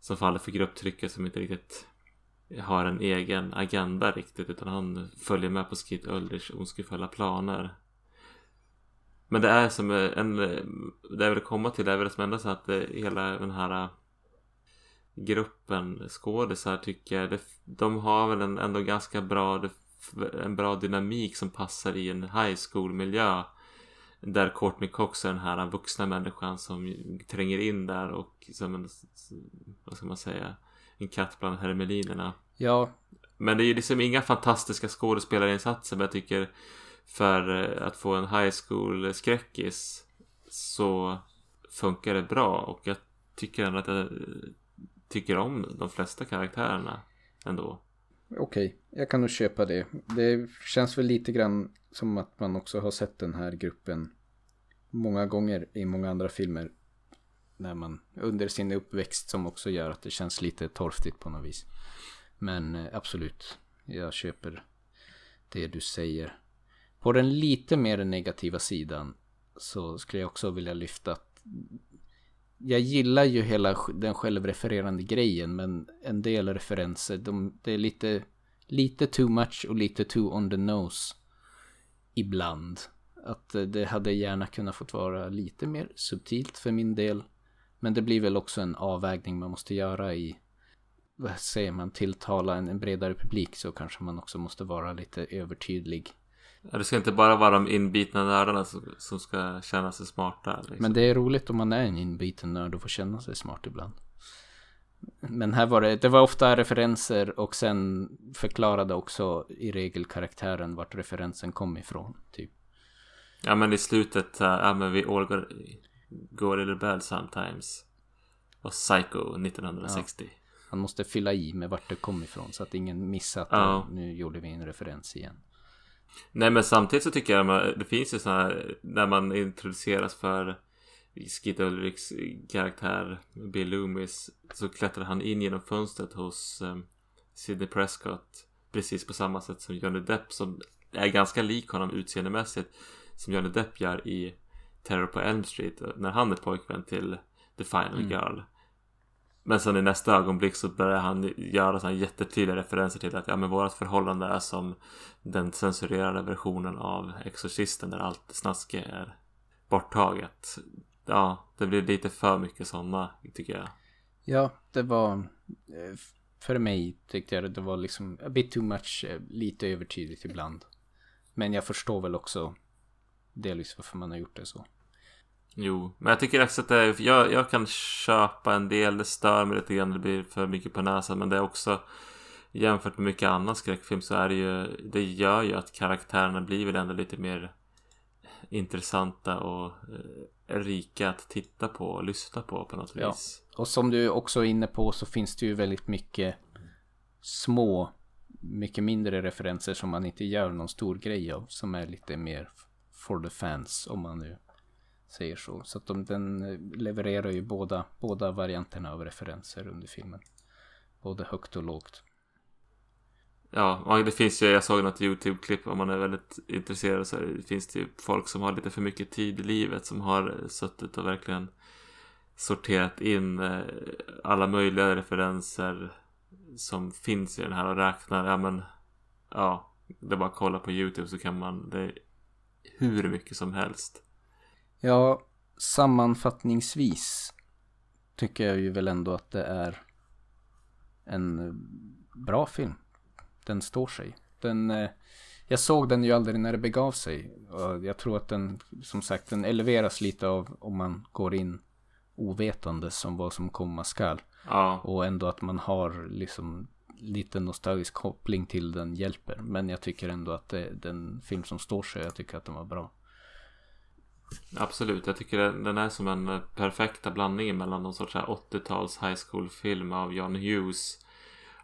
som faller för grupptrycket som inte riktigt har en egen agenda riktigt utan han följer med på Skid Ulrichs ondskefulla planer. Men det är som en, det jag vill komma till det är väl som ändå så att hela den här äh, gruppen skådisar tycker jag, det, de har väl en, ändå ganska bra, en bra dynamik som passar i en high school miljö. Där Courtney Cox är den här vuxna människan som tränger in där och som en, vad ska man säga, en katt bland hermelinerna. Ja. Men det är ju liksom inga fantastiska skådespelarinsatser men jag tycker för att få en high school skräckis så funkar det bra och jag tycker ändå att jag tycker om de flesta karaktärerna ändå. Okej, okay, jag kan nog köpa det. Det känns väl lite grann som att man också har sett den här gruppen många gånger i många andra filmer. När man under sin uppväxt som också gör att det känns lite torftigt på något vis. Men eh, absolut, jag köper det du säger. På den lite mer negativa sidan så skulle jag också vilja lyfta att jag gillar ju hela den självrefererande grejen men en del referenser, de, det är lite, lite too much och lite too on the nose ibland. Att eh, det hade gärna kunnat fått vara lite mer subtilt för min del. Men det blir väl också en avvägning man måste göra i, vad säger man, tilltala en, en bredare publik så kanske man också måste vara lite övertydlig Ja, det ska inte bara vara de inbitna nördarna som, som ska känna sig smarta. Liksom. Men det är roligt om man är en inbiten nörd och får känna sig smart ibland. Men här var det, det var ofta referenser och sen förklarade också i regel karaktären vart referensen kom ifrån. Typ. Ja men i slutet, ja men vi all går i rebell sometimes. Och Psycho 1960. Ja, han måste fylla i med vart det kom ifrån så att ingen missar att ja. nu gjorde vi en referens igen. Nej men samtidigt så tycker jag att det finns ju sådana här när man introduceras för Skid Ulrichs karaktär Bill Loomis så klättrar han in genom fönstret hos um, Sidney Prescott precis på samma sätt som Johnny Depp som är ganska lik honom utseendemässigt som Johnny Depp gör i Terror på Elm Street när han är pojkvän till The Final mm. Girl. Men sen i nästa ögonblick så börjar han göra sådana jättetydliga referenser till att ja men vårat förhållande är som den censurerade versionen av Exorcisten där allt snaske är borttaget. Ja, det blir lite för mycket sådana tycker jag. Ja, det var eh, för mig tyckte jag det var liksom a bit too much, eh, lite övertydligt ibland. Men jag förstår väl också delvis varför man har gjort det så. Jo, men jag tycker också att det är, jag, jag kan köpa en del, det stör mig lite grann, det blir för mycket på näsan, men det är också jämfört med mycket annan skräckfilm så är det ju, det gör ju att karaktärerna blir väl ändå lite mer intressanta och eh, rika att titta på och lyssna på på något ja. vis. Och som du också är inne på så finns det ju väldigt mycket små, mycket mindre referenser som man inte gör någon stor grej av. Som är lite mer for the fans om man nu säger så. Så att de, den eh, levererar ju båda, båda varianterna av referenser under filmen. Både högt och lågt. Ja, det finns ju, jag såg något YouTube-klipp om man är väldigt intresserad så det finns det ju folk som har lite för mycket tid i livet som har eh, suttit och verkligen sorterat in eh, alla möjliga referenser som finns i den här och räknar, ja men ja, det är bara att kolla på YouTube så kan man, det är hur mycket som helst. Ja, sammanfattningsvis tycker jag ju väl ändå att det är en bra film. Den står sig. Den, eh, jag såg den ju aldrig när det begav sig. Jag tror att den, som sagt, den eleveras lite av om man går in ovetande som vad som komma skall. Ja. Och ändå att man har liksom lite nostalgisk koppling till den hjälper. Men jag tycker ändå att det den film som står sig. Jag tycker att den var bra. Absolut, jag tycker den är som en perfekta blandning mellan någon sorts 80-tals high school-film av John Hughes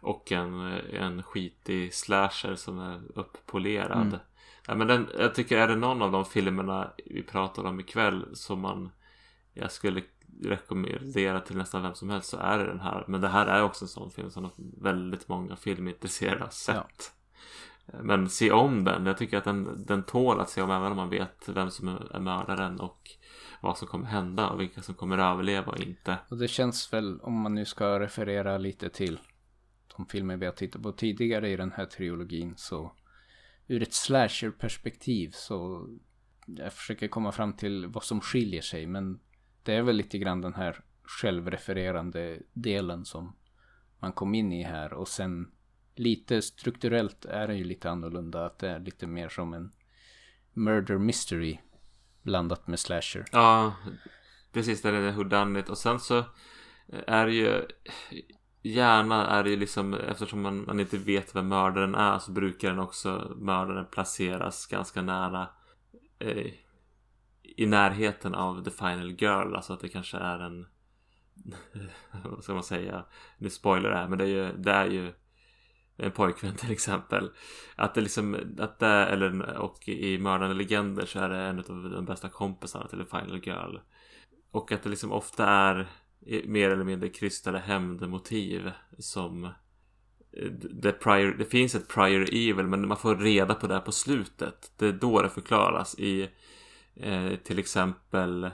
och en, en skitig slasher som är upppolerad. Mm. Ja, men den, jag tycker är det någon av de filmerna vi pratar om ikväll som man jag skulle rekommendera till nästan vem som helst så är det den här. Men det här är också en sån film som väldigt många filmintresserade har sett. Ja. Men se om den. Jag tycker att den, den tål att se om även om man vet vem som är mördaren och vad som kommer hända och vilka som kommer överleva och inte. Och det känns väl, om man nu ska referera lite till de filmer vi har tittat på tidigare i den här trilogin så ur ett slasher-perspektiv så jag försöker komma fram till vad som skiljer sig men det är väl lite grann den här självrefererande delen som man kom in i här och sen lite strukturellt är det ju lite annorlunda att det är lite mer som en murder mystery blandat med slasher. Ja, precis. Det är det whodunit och sen så är det ju gärna är det ju liksom eftersom man, man inte vet vem mördaren är så brukar den också mördaren placeras ganska nära eh, i närheten av The Final Girl. Alltså att det kanske är en *laughs* vad ska man säga? Nu spoiler det här men det är ju, det är ju en pojkvän till exempel. Att det liksom, att det, eller och i Mördande Legender så är det en av de bästa kompisarna till The Final Girl. Och att det liksom ofta är mer eller mindre krystade hämndmotiv som det, prior, det finns ett prior evil men man får reda på det på slutet. Det är då det förklaras i eh, till exempel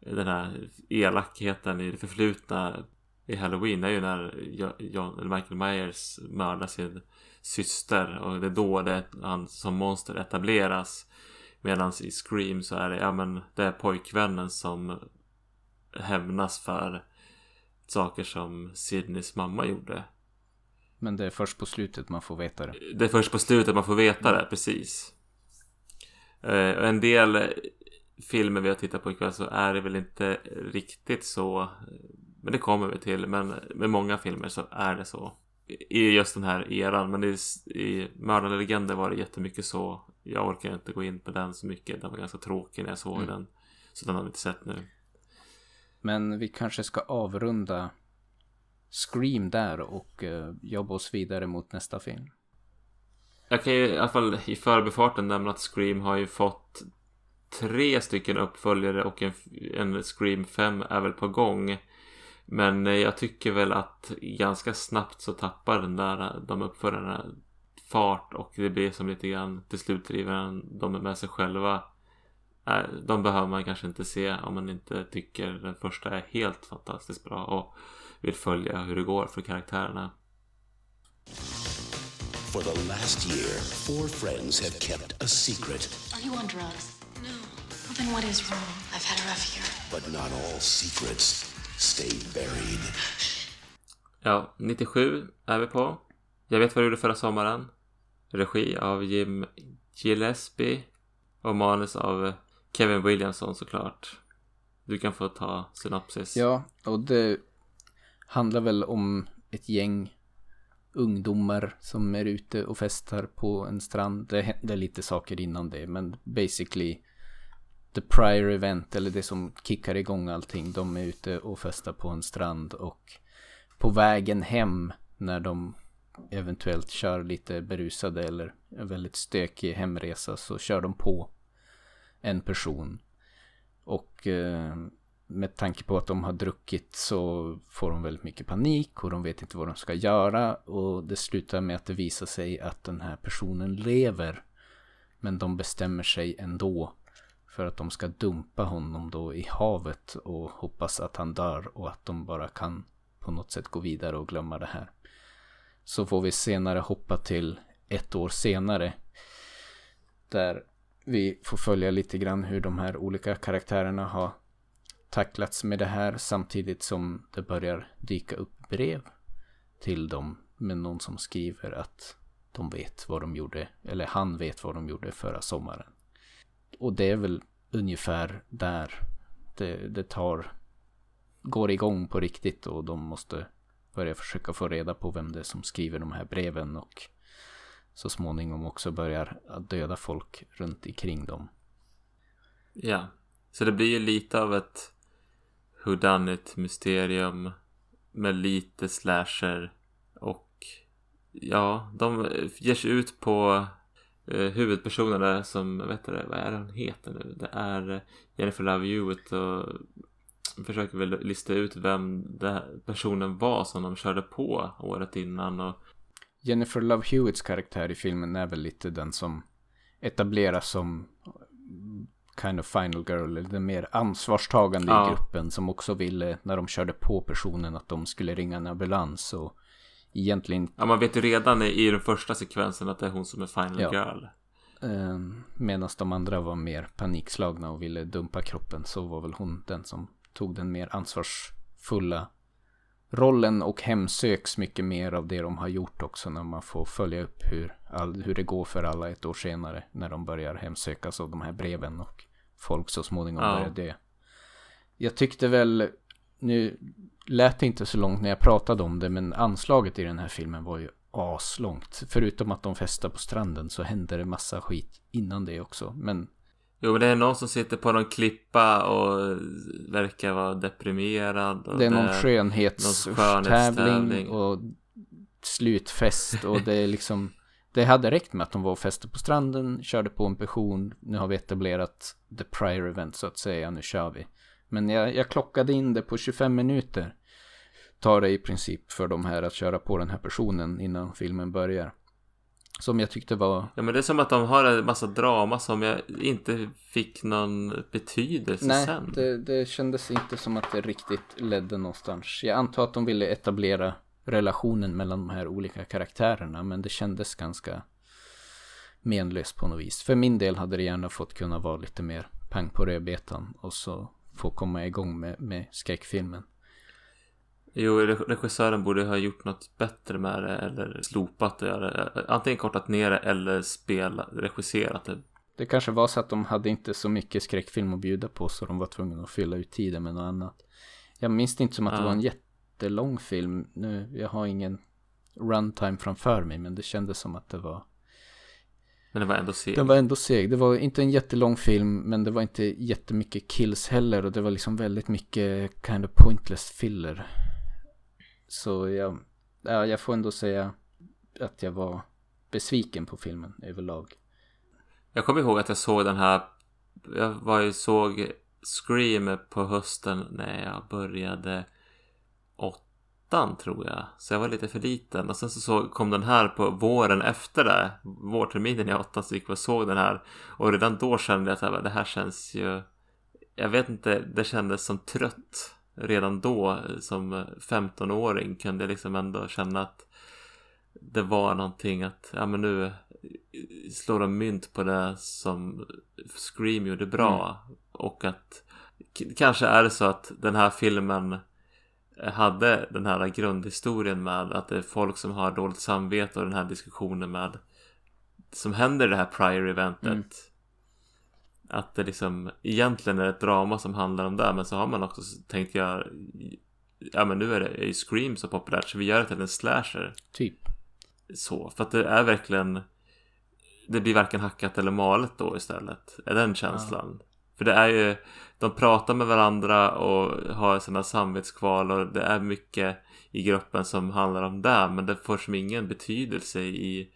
den här elakheten i det förflutna i Halloween är ju när John, Michael Myers mördar sin syster och det är då det, han som monster etableras. Medan i Scream så är det, ja men det är pojkvännen som hämnas för saker som Sidneys mamma gjorde. Men det är först på slutet man får veta det. Det är först på slutet man får veta det, precis. Uh, en del filmer vi har tittat på ikväll så är det väl inte riktigt så. Men det kommer vi till. Men med många filmer så är det så. I just den här eran. Men i, i Mördande Legender var det jättemycket så. Jag orkar inte gå in på den så mycket. Den var ganska tråkig när jag såg mm. den. Så den har vi inte sett nu. Men vi kanske ska avrunda Scream där och uh, jobba oss vidare mot nästa film. Jag kan ju i alla fall i förbifarten nämna att Scream har ju fått tre stycken uppföljare och en, en Scream 5 är väl på gång. Men jag tycker väl att ganska snabbt så tappar den där, de uppföljarna fart och det blir som lite grann till slut driver de med sig själva. Äh, de behöver man kanske inte se om man inte tycker den första är helt fantastiskt bra och vill följa hur det går för karaktärerna. For the last year, four friends have kept a secret. Are you on drugs? No. Well, then what is wrong? I've had a rough year. But not all secrets stay buried. Ja, 97 är vi på. Jag vet vad du gjorde förra sommaren. Regi av Jim Gillespie och manus av Kevin Williamson såklart. Du kan få ta synopsis. Ja, och det handlar väl om ett gäng ungdomar som är ute och festar på en strand. Det händer lite saker innan det, men basically the prior event, eller det som kickar igång allting. De är ute och festar på en strand och på vägen hem när de eventuellt kör lite berusade eller en väldigt stökig hemresa så kör de på en person. Och eh, med tanke på att de har druckit så får de väldigt mycket panik och de vet inte vad de ska göra. Och det slutar med att det visar sig att den här personen lever. Men de bestämmer sig ändå för att de ska dumpa honom då i havet och hoppas att han dör och att de bara kan på något sätt gå vidare och glömma det här. Så får vi senare hoppa till ett år senare. Där vi får följa lite grann hur de här olika karaktärerna har tacklats med det här samtidigt som det börjar dyka upp brev till dem med någon som skriver att de vet vad de gjorde, eller han vet vad de gjorde förra sommaren. Och det är väl ungefär där det, det tar, går igång på riktigt och de måste börja försöka få reda på vem det är som skriver de här breven och så småningom också börjar döda folk runt omkring dem. Ja. Så det blir ju lite av ett whodunit mysterium med lite slasher och ja, de ger sig ut på eh, huvudpersonen där som, vet du vad är det hon heter nu? Det är eh, Jennifer Love Hewitt och försöker väl lista ut vem den personen var som de körde på året innan och Jennifer Love Hewitts karaktär i filmen är väl lite den som etableras som kind of final girl, eller den mer ansvarstagande Ja. i gruppen som också ville, när de körde på personen, att de skulle ringa en ambulans och egentligen ja, man vet ju redan i, den första sekvensen att det är hon som är final Ja. girl. eh, medan de andra var mer panikslagna och ville dumpa kroppen så var väl hon den som tog den mer ansvarsfulla rollen och hemsöks mycket mer av det de har gjort också när man får följa upp hur, all, hur det går för alla ett år senare när de börjar hemsökas av de här breven och folk så småningom Ja. börjar dö. Jag tyckte väl, nu lät det inte så långt när jag pratade om det men anslaget i den här filmen var ju aslångt. Förutom att de festar på stranden så hände det massa skit innan det också. Men Jo, men det är någon som sitter på någon klippa och verkar vara deprimerad. Och det är någon skönhetstävling. och slutfest och det är liksom Det hade räckt med att de var och festade på stranden, körde på en person, nu har vi etablerat the prior event så att säga, nu kör vi. Men jag, jag klockade in det på 25 minuter. Tar det i princip för de här att köra på den här personen innan filmen börjar. Som jag tyckte var Ja men det är som att de har en massa drama som jag inte fick någon betydelse Nej, sen. det, det kändes inte som att det riktigt ledde någonstans. Jag antar att de ville etablera relationen mellan de här olika karaktärerna, men det kändes ganska menlöst på något vis. För min del hade det gärna fått kunna vara lite mer pang på rödbetan och så få komma igång med, med skräckfilmen. Jo, re- regissören borde ha gjort något bättre med det eller slopat det. Eller, antingen kortat ner det eller spela, regisserat det. Det kanske var så att de hade inte så mycket skräckfilm att bjuda på så de var tvungna att fylla ut tiden med något annat. Jag minns det inte som att det Ja. var en jättelång film. Nu, jag har ingen runtime framför mig men det kändes som att det var Men det var ändå segt. Den var ändå seg. Det var inte en jättelång film men det var inte jättemycket kills heller och det var liksom väldigt mycket kind of pointless filler. Så jag, ja, jag får ändå säga att jag var besviken på filmen överlag. Jag kommer ihåg att jag såg den här. Jag var ju såg Scream på hösten när jag började åttan tror jag. Så jag var lite för liten. Och sen så såg, kom den här på våren efter det. Vårterminen i åttan så gick jag och såg den här. Och redan då kände jag att det här känns ju. Jag vet inte, det kändes som trött. Redan då som 15-åring kunde jag liksom ändå känna att det var någonting att, ja men nu slår de mynt på det som Scream gjorde bra. Och att kanske är det så att den här filmen hade den här grundhistorien med att det är folk som har dåligt samvete och den här diskussionen med som händer i det här prior eventet. Mm. Att det liksom egentligen är ett drama som handlar om det men så har man också tänkt göra Ja men nu är det är ju Scream så populärt så vi gör det till en slasher Typ. så. För att det är verkligen Det blir varken hackat eller malet då istället. Är den känslan. För det är ju De pratar med varandra och har sina samvetskval och det är mycket i gruppen som handlar om det. Men det får som ingen betydelse i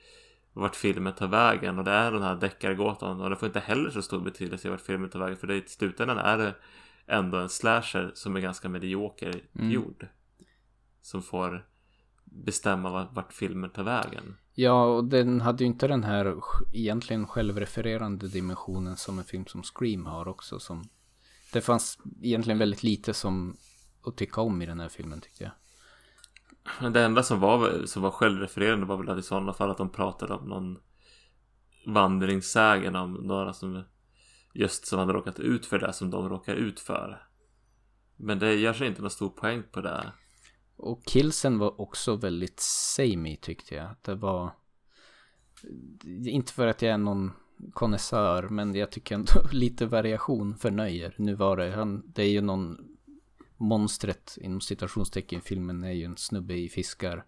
vart filmen tar vägen. Och det är den här deckargåtan. Och det får inte heller så stor betydelse i vart filmen tar vägen. För det, i slutändan är det ändå en slasher som är ganska medioker Mm. gjord. Som får bestämma vart, filmen tar vägen. Ja, och den hade ju inte den här egentligen självrefererande dimensionen som en film som Scream har också. Som det fanns egentligen väldigt lite som att tycka om i den här filmen tyckte jag. Men det enda som var, som var självrefererande var väl att i sådana fall att de pratade om någon vandringssägen om några som just som hade råkat ut för det som de råkar ut för. Men det gör sig inte någon stor poäng på det. Och killsen var också väldigt samey tyckte jag. Det var... Inte för att jag är någon konnässör, men jag tycker ändå *laughs* lite variation förnöjer. Nu var det, han, det är ju någon... Monstret inom citationstecken i filmen är ju en snubbe i fiskar...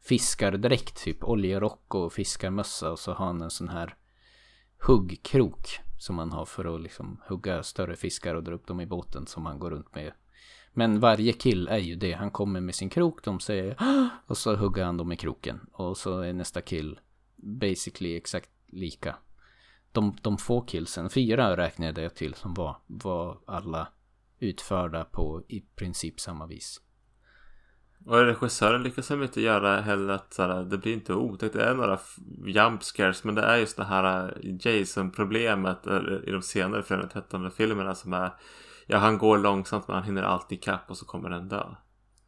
Fiskardräkt typ, oljerock och fiskarmössa och så har han en sån här huggkrok som han har för att liksom hugga större fiskar och dra upp dem i båten som han går runt med. Men varje kill är ju det. Han kommer med sin krok, de säger "Ah!" och så hugger han dem i kroken. Och så är nästa kill basically exakt lika. De, de få killsen, fyra räknade jag till som var, var alla utförda på i princip samma vis. Och regissören lyckas väl inte göra heller att såhär, det blir inte otäckt. Det är några jump scares men det är just det här eh, Jason-problemet eh, i de senare Fredag 13 filmerna som är Ja, han går långsamt men han hinner alltid ikapp och så kommer den dö.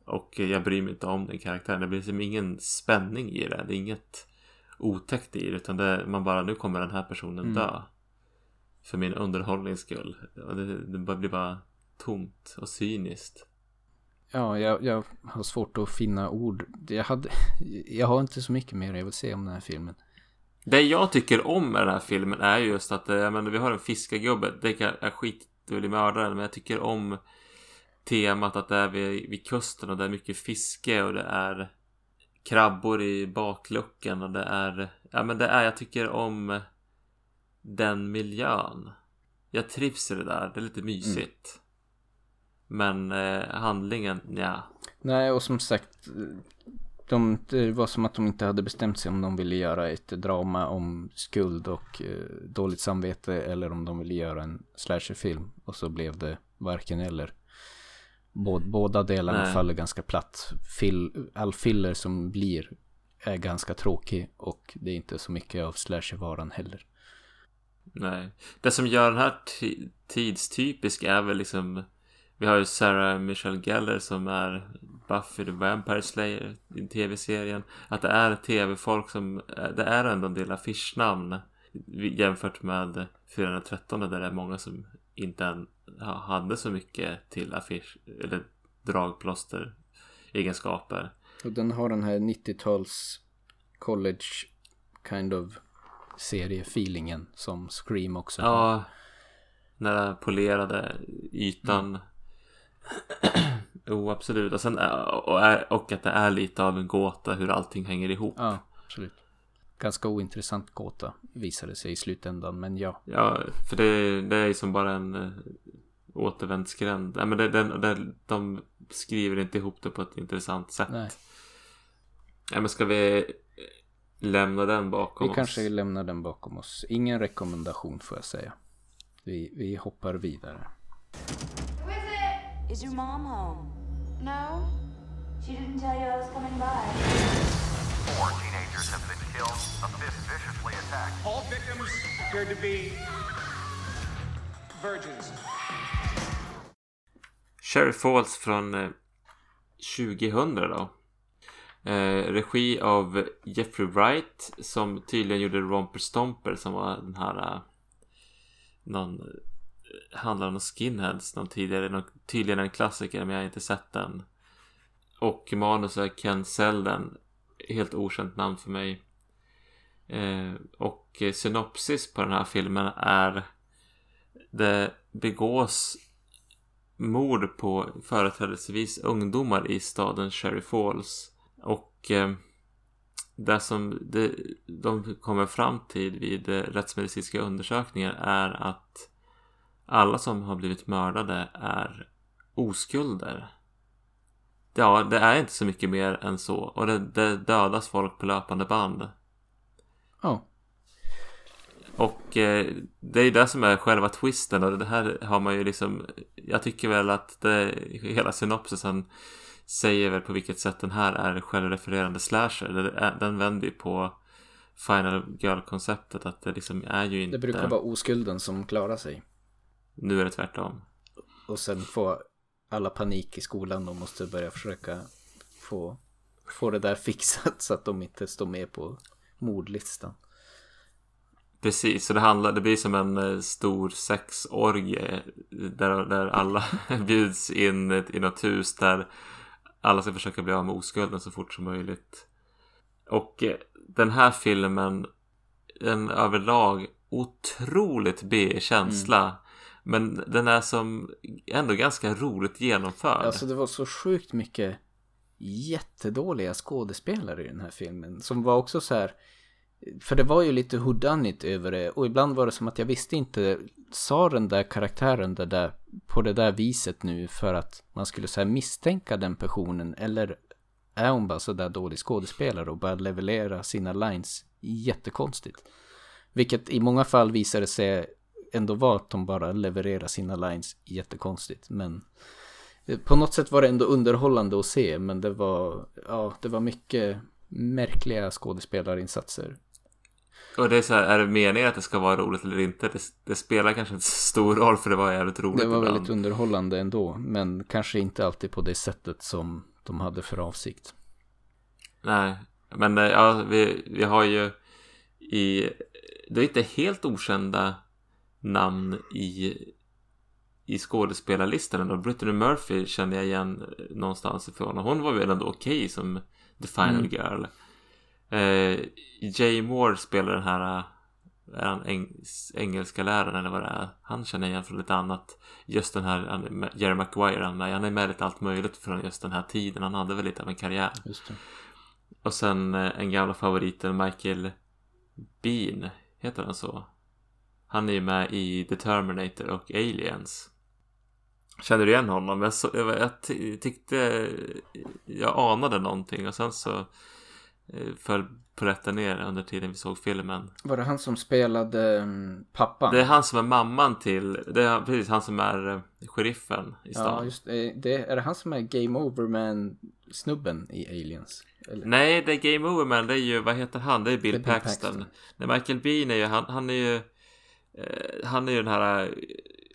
Och eh, jag bryr mig inte om den karaktären. Det blir liksom ingen spänning i det. Det är inget otäckt i det utan det är, man bara nu kommer den här personen dö. För min underhållnings skull. Och det, det blir bara tomt och cyniskt. Ja, jag, jag har svårt att finna ord. Jag, hade, jag har inte så mycket mer jag vill säga om den här filmen. Det jag tycker om med den här filmen är just att eh, jag menar, vi har en fiskargubbe. Det kan- är skit det vill mördaren. Men jag tycker om temat att det är vid, vid kusten och det är mycket fiske och det är krabbor i bakluckan och det är ja men det är jag tycker om den miljön. Jag trivs i det där. Det är lite mysigt. Men eh, handlingen, ja. Nej, och som sagt. De, det var som att de inte hade bestämt sig om de ville göra ett drama om skuld och eh, dåligt samvete eller om de ville göra en slasherfilm. Och så blev det varken eller. Bå, båda delarna Nej. faller ganska platt. Fill, all filler som blir är ganska tråkig och det är inte så mycket av slashervaran heller. Nej. Det som gör den här ti- tidstypisk är väl liksom Vi har ju Sarah Michelle Gellar som är Buffy the Vampire Slayer i tv-serien. Att det är tv-folk som Det är ändå en del affischnamn jämfört med 413 där det är många som inte hade så mycket till affisch eller dragplåster egenskaper. Och den har den här 90-tals college kind of seriefeelingen som Scream också. Ja, den där polerade ytan. *clears throat* jo, absolut. Och, sen, och, är, och att det är lite av en gåta hur allting hänger ihop. Ja, absolut. Ganska ointressant gåta visade sig i slutändan, men ja. Ja, för det, det är ju som bara en eh, återvändsgränd. Nej, men det, den, det, de skriver inte ihop det på ett intressant sätt. Nej. Ja, men ska vi lämna den bakom Vi oss? kanske lämnar den bakom oss. Ingen rekommendation får jag säga. Vi, vi hoppar vidare. Is your mom home? No. She didn't tell you I was coming by. Four teenagers have been killed, a fifth viciously attacked. All victims appeared to be virgins. Cherry Falls från eh, 2000 då. Eh, regi av Jeffrey Wright som tydligen gjorde Romper Stomper som var den här eh, någon eh, handlar om skinheads någon tidigare, någon, tydligen en klassiker men jag har inte sett den. Och manus är Ken Selden, helt okänt namn för mig. Eh, och synopsis på den här filmen är det begås mord på företrädesvis ungdomar i staden Cherry Falls. Och eh, det som de kommer fram till vid eh, rättsmedicinska undersökningar är att alla som har blivit mördade är oskulder. Ja, det är inte så mycket mer än så. Och det, det dödas folk på löpande band. Ja, Och eh, det är ju det som är själva twisten och det här har man ju liksom Jag tycker väl att det, hela synopsisen säger väl på vilket sätt den här är självrefererande slasher. Den vänder ju på Final Girl-konceptet att det liksom är ju inte det brukar vara oskulden som klarar sig. Nu är det tvärtom. Och sen får alla panik i skolan och måste börja försöka få, få det där *laughs* fixat så att de inte står med på mordlistan. Precis, så det handlar, det blir som en eh, stor sexorgie där, där alla *laughs* *laughs* bjuds in i något hus där alla ska försöka bli av med oskulden så fort som möjligt. Och eh, den här filmen, en överlag otroligt B-känsla. Men den är som ändå ganska roligt genomförd. Alltså det var så sjukt mycket jättedåliga skådespelare i den här filmen. Som var också så här För det var ju lite houdanit över det och ibland var det som att jag visste inte, sa den där karaktären det där, på det där viset nu för att man skulle så här misstänka den personen eller är hon bara så där dålig skådespelare och bara leverera sina lines jättekonstigt. Vilket i många fall visade sig ändå vara att de bara levererar sina lines jättekonstigt. Men eh, på något sätt var det ändå underhållande att se. Men det var, ja, det var mycket märkliga skådespelarinsatser. Och det är så här, är det meningen att det ska vara roligt eller inte? Det, det spelar kanske inte så stor roll för det var jävligt roligt Det var ibland. väldigt underhållande ändå. Men kanske inte alltid på det sättet som de hade för avsikt. Nej, men eh, ja, vi, vi har ju i... Det är inte helt okända namn i, i skådespelarlistan. Då. Brittany Murphy känner jag igen eh, någonstans ifrån. Och hon var väl ändå okej som The Final Mm. Girl. Eh, Jay Moore spelar den här... eh, Är han eng, engelska läraren eller vad det är? Han känner igen från lite annat. Just den här med- Jerry Maguire, han, är- han är med lite allt möjligt från just den här tiden. Han hade väl lite av en karriär. Och sen eh, en gamla favoriten Michael Bean, heter han så? Han är ju med i The Terminator och Aliens. Känner du igen honom? Jag, så, jag, jag ty- tyckte jag anade någonting och sen så eh, föll polletten ner under tiden vi såg filmen. Var det han som spelade mm, pappan? Det är han som är mamman till, det är precis han som är eh, sheriffen i stan. Ja, just det. det. Är det han som är Game Over Man snubben i Aliens? Eller? Nej, det är Game Over Man, det är ju, vad heter han? Det är Bill, Det är Bill Paxton. Paxton. Nej, Michael Bean är ju, han, han är ju, han är ju den här,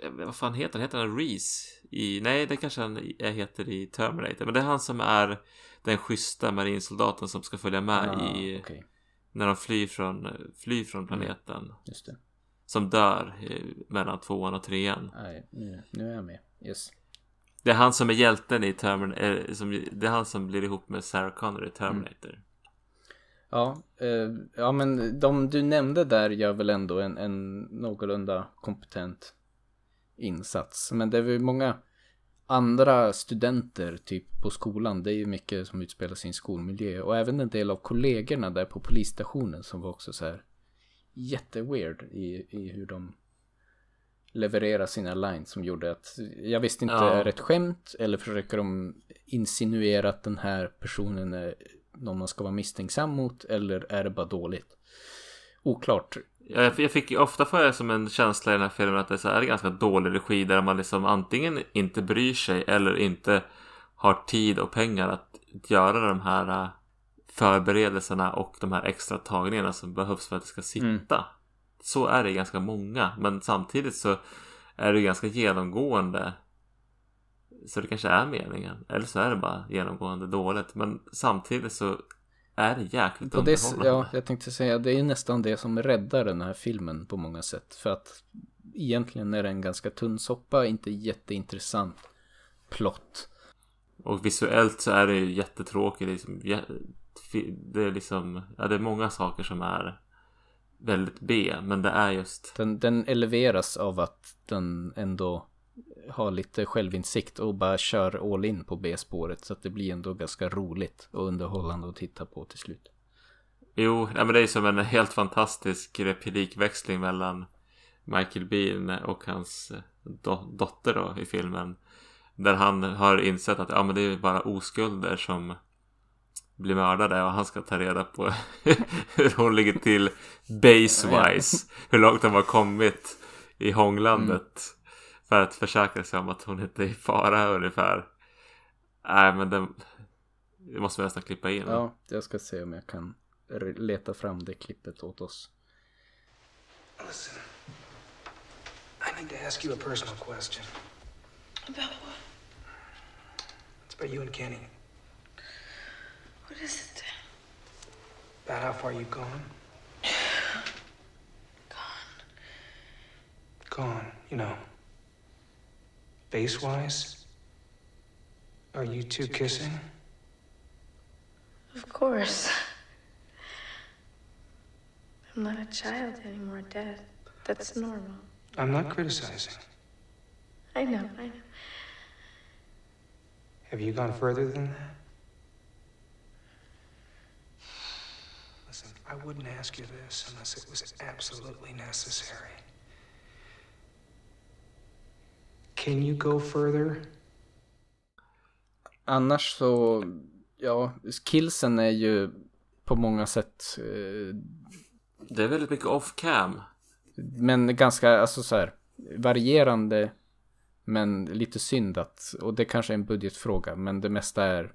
eh, vad fan heter han? Heter han Reese? I, nej, det kanske han heter i Terminator. Men det är han som är den schyssta marinsoldaten som ska följa med Ah, i, okej. när de flyr från, flyr från planeten. Just det. Som dör eh, mellan tvåan och trean. Nej, nu, nu är jag med. Yes. Det är han som är hjälten i Terminator, eh, som, det är han som blir ihop med Sarah Connor i Terminator. Ja, eh, ja men de du nämnde där gör väl ändå en, en någorlunda kompetent insats. Men det är väl många andra studenter typ på skolan. Det är ju mycket som utspelar sig i en skolmiljö. Och även en del av kollegorna där på polisstationen som var också så här jätteweird i, i hur de levererar sina lines som gjorde att jag visste inte Ja. är det ett skämt eller försöker de insinuera att den här personen är någon man ska vara misstänksam mot eller är det bara dåligt? Oklart. Jag, jag fick ofta får jag som en känsla i den här filmen att det är, så här, är ganska dålig regi där man liksom antingen inte bryr sig eller inte har tid och pengar att göra de här äh, förberedelserna och de här extra tagningarna som behövs för att det ska sitta. Så är det ganska många, men samtidigt så är det ganska genomgående. Så det kanske är meningen, eller så är det bara genomgående dåligt. Men samtidigt så är det jäkligt På det, ja, jag tänkte säga det är nästan det som räddar den här filmen på många sätt. För att egentligen är det en ganska tunn soppa, inte jätteintressant plott. Och visuellt så är det ju jättetråkigt. Liksom, det är liksom, ja det är många saker som är väldigt B. Men det är just, Den, den eleveras av att den ändå har lite självinsikt och bara kör all in på B-spåret. Så att det blir ändå ganska roligt och underhållande att titta på till slut. jo, ja, men det är som en helt fantastisk replikväxling mellan Michael Bean och hans eh, do- dotter då i filmen. Där han har insett att ja, men det är bara oskulder som blir mördade och han ska ta reda på *laughs* hur hon ligger till base-wise. Hur långt de har kommit i hånglandet. För att försäkra sig om att hon inte är i fara ungefär. Nej men det, det måste vi nästan klippa in. Ja, jag ska se om jag kan leta fram det klippet åt oss. Listen, I need to ask you a personal question. About what? It's about you and Kenny. What is it? About how far you've gone. *sighs* Gone, you know. Base wise? Are you two kissing? Of course. I'm not a child anymore, Dad. That's normal. I'm not criticizing. I know, I know. Have you gone further than that? Listen, I wouldn't ask you this unless it was absolutely necessary. Can you go further? Annars så, ja, killsen är ju på många sätt, eh, Det är väldigt mycket off-cam. men ganska, alltså så här, varierande, men lite synd att, och det kanske är en budgetfråga, men det mesta är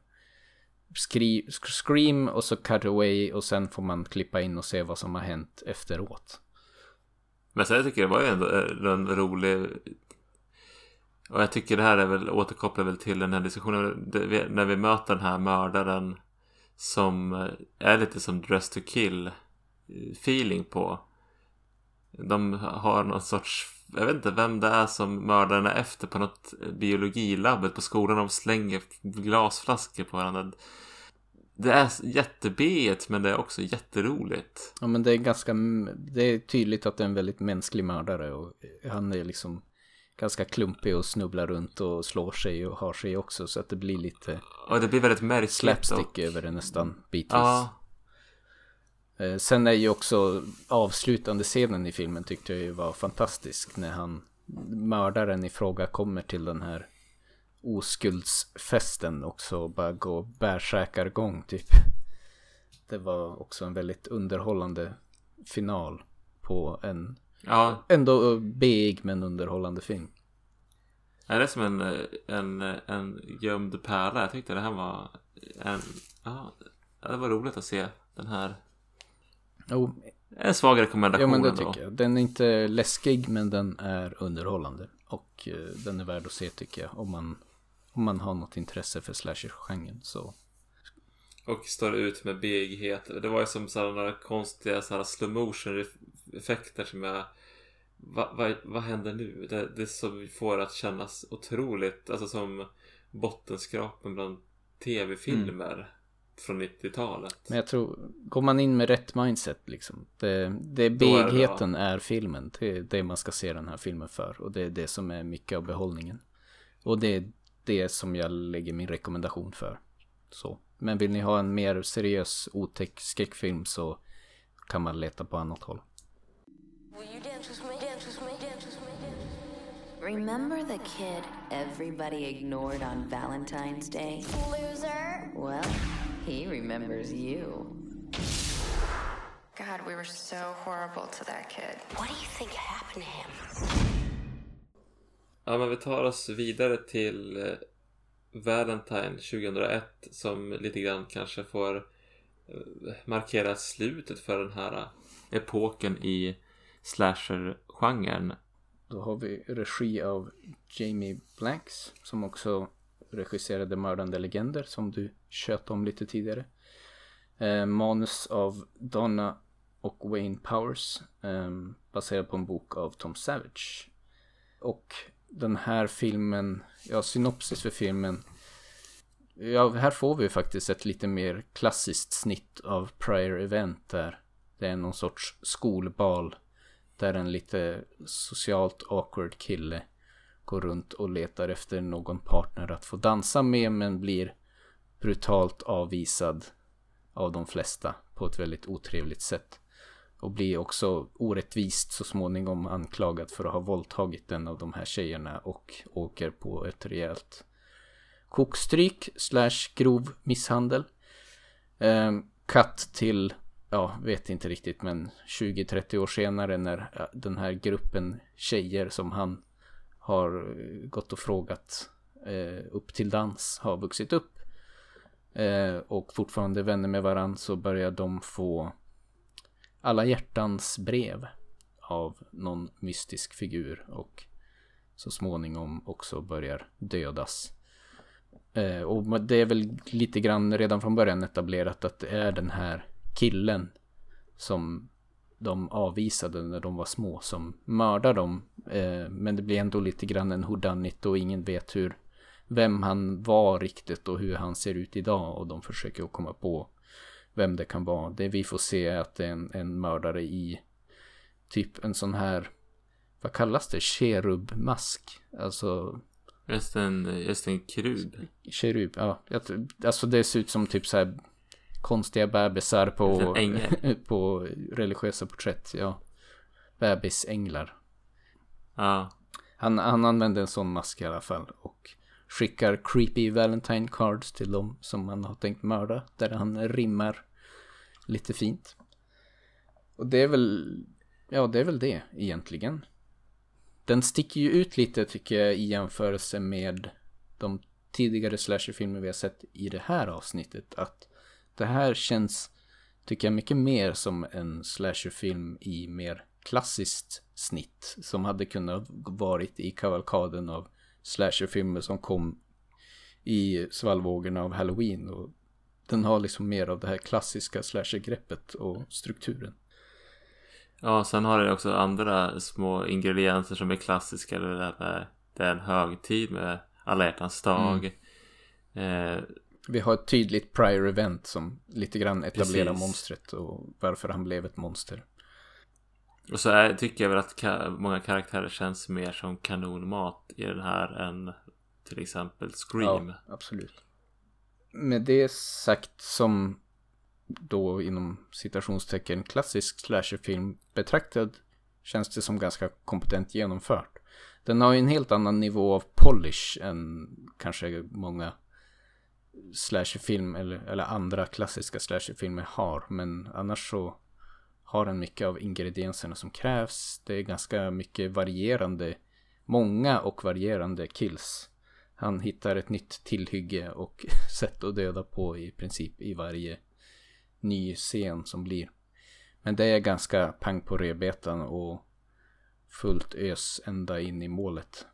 skri, sk- scream och så cut away och sen får man klippa in och se vad som har hänt efteråt. Men sen tycker jag det var ju ändå eh, en rolig och jag tycker det här är väl återkopplar väl till den här diskussionen När vi möter den här mördaren Som eh, är lite som Dress to Kill-feeling eh, på. De har någon sorts Jag vet inte vem det är som mördaren är efter på något biologilabbet på skolan. De slänger glasflaskor på varandra. Det är jättebeet men det är också jätteroligt. Ja men det är ganska, det är tydligt att det är en väldigt mänsklig mördare och han är liksom ganska klumpig och snubblar runt och slår sig och har sig också så att det blir lite Och det blir väldigt märkligt slapstick och- över det nästan bitvis. Ja, Eh, Sen är ju också avslutande scenen i filmen tyckte jag ju var fantastisk när han mördaren i fråga kommer till den här oskuldsfesten också och bara går bärsärkargång typ. Det var också en väldigt underhållande final på en ja. ändå big men underhållande film. Är det som en, en, en gömd pärla? Jag tyckte det här var en... Ja, det var roligt att se den här. Jo, En svag ja rekommendation men det tycker jag. Den är inte läskig men den är underhållande. Och eh, den är värd att se tycker jag. Om man, om man har något intresse för slasher-genren så. Och står ut med begighet. Det var ju som sådana konstiga så här slow motion effekter som jag... Va, va, vad händer nu? Det, det som får att kännas otroligt, alltså som bottenskrapen bland tv-filmer från 90-talet. Men jag tror, går man in med rätt mindset liksom. Det, det är Då är är filmen. Det är det man ska se den här filmen för. Och det är det som är mycket av behållningen. Och det är det som jag lägger min rekommendation för. Så. Men vill ni ha en mer seriös otäck skräckfilm så kan man leta på annat håll. Remember the kid everybody ignored on Valentine's Day? Loser. Well, he remembers you. God, we were so horrible to that kid. What do you think happened to him? Ja, men vi tar oss vidare till eh, Valentine 2001 som lite grann kanske får eh, markera slutet för den här eh, epoken i slasher-genren. Då har vi regi av Jamie Blanks som också regisserade Mördande Legender som du tjöt om lite tidigare. Eh, manus av Donna och Wayne Powers eh, baserad på en bok av Tom Savage. Och den här filmen, ja synopsis för filmen. Ja, här får vi faktiskt ett lite mer klassiskt snitt av prior event där. Det är någon sorts skolbal där en lite socialt awkward kille går runt och letar efter någon partner att få dansa med men blir brutalt avvisad av de flesta på ett väldigt otrevligt sätt. Och blir också orättvist så småningom anklagad för att ha våldtagit en av de här tjejerna och åker på ett rejält kokstryk slash grov misshandel. Ehm, Cut till, ja, vet inte riktigt, men 20-30 år senare när den här gruppen tjejer som han har eh, gått och frågat eh, upp till dans har vuxit upp eh, och fortfarande vänner med varann så börjar de få alla hjärtans brev av någon mystisk figur och så småningom också börjar dödas. Eh, och det är väl lite grann redan från början etablerat att det är den här killen som de avvisade när de var små som mördar dem. Eh, men det blir ändå lite grann en whodunit och ingen vet hur vem han var riktigt och hur han ser ut idag och de försöker att komma på vem det kan vara. Det vi får se är att det är en, en mördare i typ en sån här vad kallas det? Cherubmask. Alltså Just en, just en krub. Kerub, ja. Alltså det ser ut som typ så här konstiga bebisar på, *laughs* på religiösa porträtt. Ja, bebisänglar. Ja. Han, han använder en sån mask i alla fall och skickar creepy Valentine cards till dem som han har tänkt mörda. Där han rimmar lite fint. Och det är väl, ja det är väl det egentligen. Den sticker ju ut lite tycker jag i jämförelse med de tidigare slasherfilmer vi har sett i det här avsnittet. Att det här känns, tycker jag, mycket mer som en slasherfilm i mer klassiskt snitt. Som hade kunnat varit i kavalkaden av slasherfilmer som kom i svallvågorna av halloween. Och den har liksom mer av det här klassiska slashergreppet och strukturen. Ja, sen har det också andra små ingredienser som är klassiska. Det där med det är en högtid med alla hjärtans dag. Mm. Eh, Vi har ett tydligt prior event som lite grann etablerar Precis. monstret och varför han blev ett monster. och så är, tycker jag väl att ka- många karaktärer känns mer som kanonmat i den här än till exempel Scream. Ja, absolut. Med det sagt som då inom citationstecken klassisk slasherfilm betraktad känns det som ganska kompetent genomfört. Den har ju en helt annan nivå av polish än kanske många slasherfilm eller, eller andra klassiska slasherfilmer har. Men annars så har den mycket av ingredienserna som krävs. Det är ganska mycket varierande, många och varierande kills. Han hittar ett nytt tillhygge och *laughs* sätt att döda på i princip i varje ny scen som blir. Men det är ganska pang på rebetan och fullt ös ända in i målet.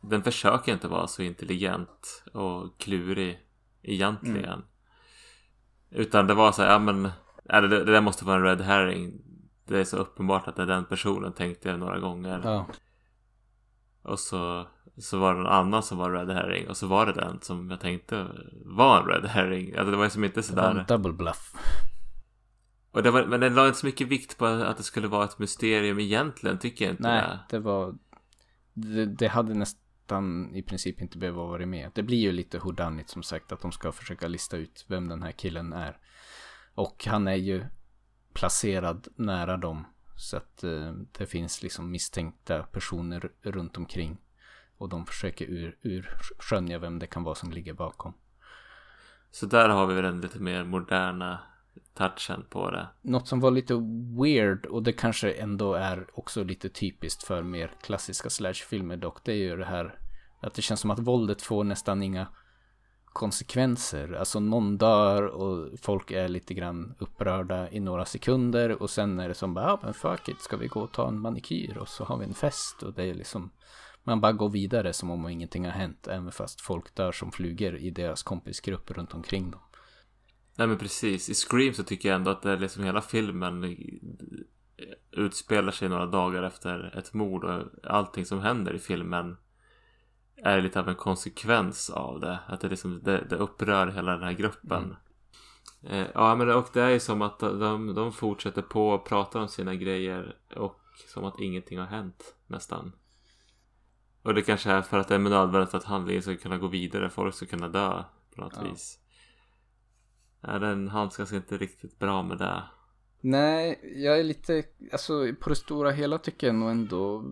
Den försöker inte vara så intelligent och klurig egentligen. Mm. Utan det var så här, ja men det, det där måste vara en red herring. Det är så uppenbart att det är den personen tänkte jag några gånger. Ja, Och så, så var det någon annan som var red herring. Och så var det den som jag tänkte var en red herring. Alltså det var ju som inte det var en sådär. double bluff. Och det var, men den la inte så mycket vikt på att det skulle vara ett mysterium egentligen. Tycker jag inte Nej, det. det var... Det, det hade nästan i princip inte behöver vara med. Det blir ju lite hurdanigt som sagt att de ska försöka lista ut vem den här killen är. Och han är ju placerad nära dem. Så att eh, det finns liksom misstänkta personer runt omkring. Och de försöker ur, ur skönja vem det kan vara som ligger bakom. Så där har vi väl den lite mer moderna touchen på det. Något som var lite weird och det kanske ändå är också lite typiskt för mer klassiska slashfilmer dock. Det är ju det här att det känns som att våldet får nästan inga konsekvenser. Alltså någon dör och folk är lite grann upprörda i några sekunder och sen är det som bara, ja men fuck it, ska vi gå och ta en manikyr och så har vi en fest och det är liksom man bara går vidare som om ingenting har hänt även fast folk dör som flugor i deras kompisgrupp runt omkring dem. Nej men precis. I Scream så tycker jag ändå att det är liksom hela filmen utspelar sig några dagar efter ett mord och allting som händer i filmen är lite av en konsekvens av det. Att det, liksom, det, det upprör hela den här gruppen. Eh, ja men och det är ju som att de, de fortsätter på och pratar om sina grejer och som att ingenting har hänt nästan. Och det kanske är för att det är nödvändigt att handlingen ska kunna gå vidare. Folk ska kunna dö på något Ja. vis. Ja, den handskas inte riktigt bra med det. Nej, jag är lite, alltså på det stora hela tycker jag nog ändå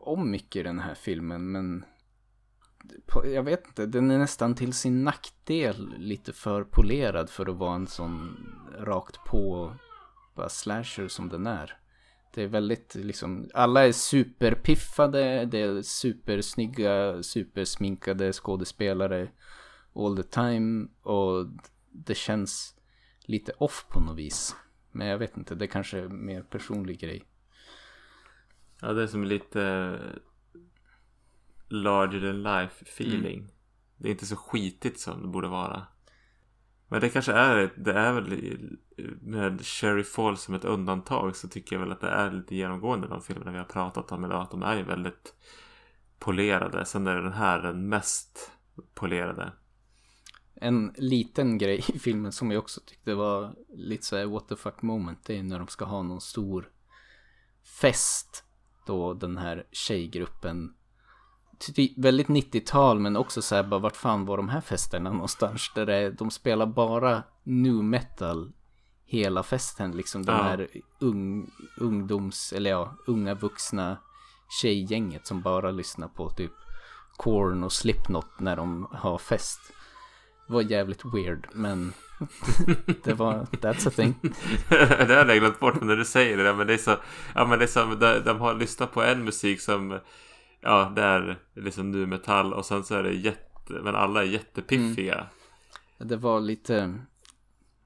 om mycket i den här filmen, men på, jag vet inte, den är nästan till sin nackdel lite för polerad för att vara en sån rakt på bara slasher som den är. Det är väldigt liksom, alla är superpiffade, det är supersnygga, supersminkade skådespelare all the time och det känns lite off på något vis. Men jag vet inte, det kanske är mer personlig grej. Ja, det är som lite larger than life feeling. Det är inte så skitigt som det borde vara. Men det kanske är, det är väl med Sherry Falls som ett undantag så tycker jag väl att det är lite genomgående de filmerna vi har pratat om idag. Att de är ju väldigt polerade. Sen är den här den mest polerade. En liten grej i filmen som jag också tyckte var lite så här what the fuck moment. Det är när de ska ha någon stor fest. Då den här tjejgruppen väldigt 90-tal men också så här bara vart fan var de här festerna någonstans? Där det, är- de spelar bara nu metal hela festen liksom. De Ja. här ung, ungdoms, eller ja, unga vuxna tjejgänget som bara lyssnar på typ Korn och Slipknot när de har fest. Var jävligt weird men *laughs* det var, that's a thing. *laughs* det hade jag glömt bort när du säger det. där, Men det är så, ja men det är som, de, de har lyssnat på en musik som, ja det är liksom nu metall och sen så är det jätte, men alla är jättepiffiga. Det var lite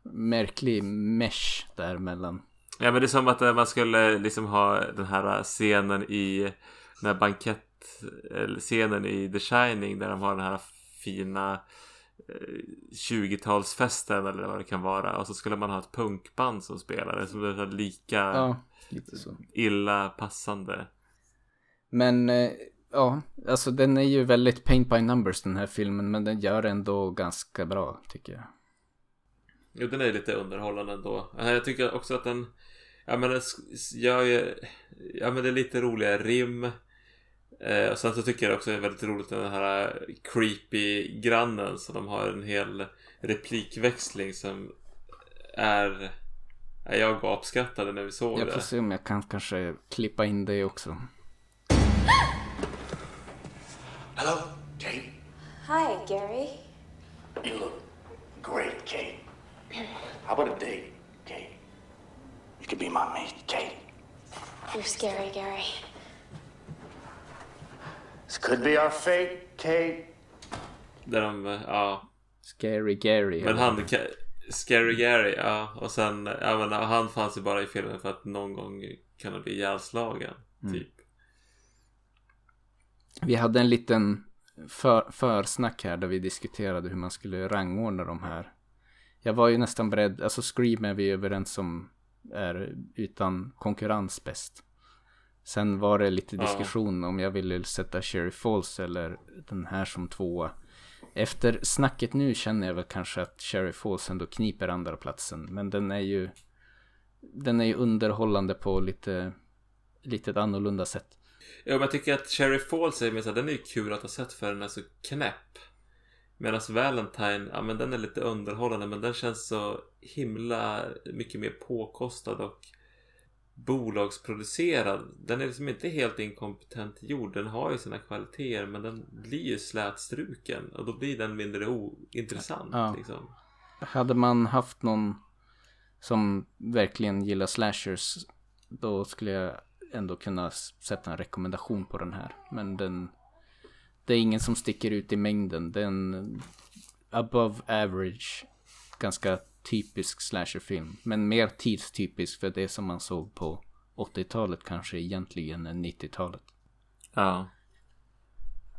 märklig mesh där mellan. Ja men det är som att eh, man skulle liksom ha den här scenen i den här bankett scenen i The Shining där de har den här fina eh, 20-talsfesten eller vad det kan vara och så skulle man ha ett punkband som spelade som är så lika Ja, lite så. illa passande. Men eh, ja, alltså den är ju väldigt paint by numbers den här filmen men den gör ändå ganska bra tycker jag. Jo, den är lite underhållande ändå. Eh, Jag tycker också att den... Ja, men den gör ju... Ja, men det är lite roliga rim. Eh, och sen så tycker jag också det är väldigt roligt den här creepy grannen. Så de har en hel replikväxling som är... Ja, jag gapskrattade när vi såg Jag det. får se om jag kan kanske klippa in det också. Hello, Kate. Hi, Gary. You look great, Kate. How about a date, Kate? You could be my mate, Kate. You're scary, Gary. This could be our fate, Kate. Där de, eh, ja. Scary Gary. Men han, Scary Gary, ja. Och sen, ja men han fanns ju bara i filmen för att någon gång kan han bli ihjälslagen. Mm. Typ. Vi hade en liten för, försnack här där vi diskuterade hur man skulle rangordna de här. Jag var ju nästan beredd, alltså Scream är vi överens om är utan konkurrens bäst. Sen var det lite Ja. diskussion om jag ville sätta Sherry Falls eller den här som tvåa. Efter snacket nu känner jag väl kanske att Sherry Falls ändå kniper andra platsen. Men den är ju den är ju underhållande på lite, lite ett annorlunda sätt. Ja, men jag tycker att Cherry Falls är så här, den är ju kul att ha sett för den är så knäpp. Medan Valentine, ja men den är lite underhållande men den känns så himla mycket mer påkostad och bolagsproducerad. Den är liksom inte helt inkompetent gjord. Den har ju sina kvaliteter men den blir ju slätstruken och då blir den mindre ointressant. Ja. Liksom. Hade man haft någon som verkligen gillar slashers då skulle jag ändå kunna sätta en rekommendation på den här. Men den det är ingen som sticker ut i mängden. Det är en above average ganska typisk slasherfilm. Men mer tidstypisk för det som man såg på 80-talet kanske egentligen än 90-talet. Ja.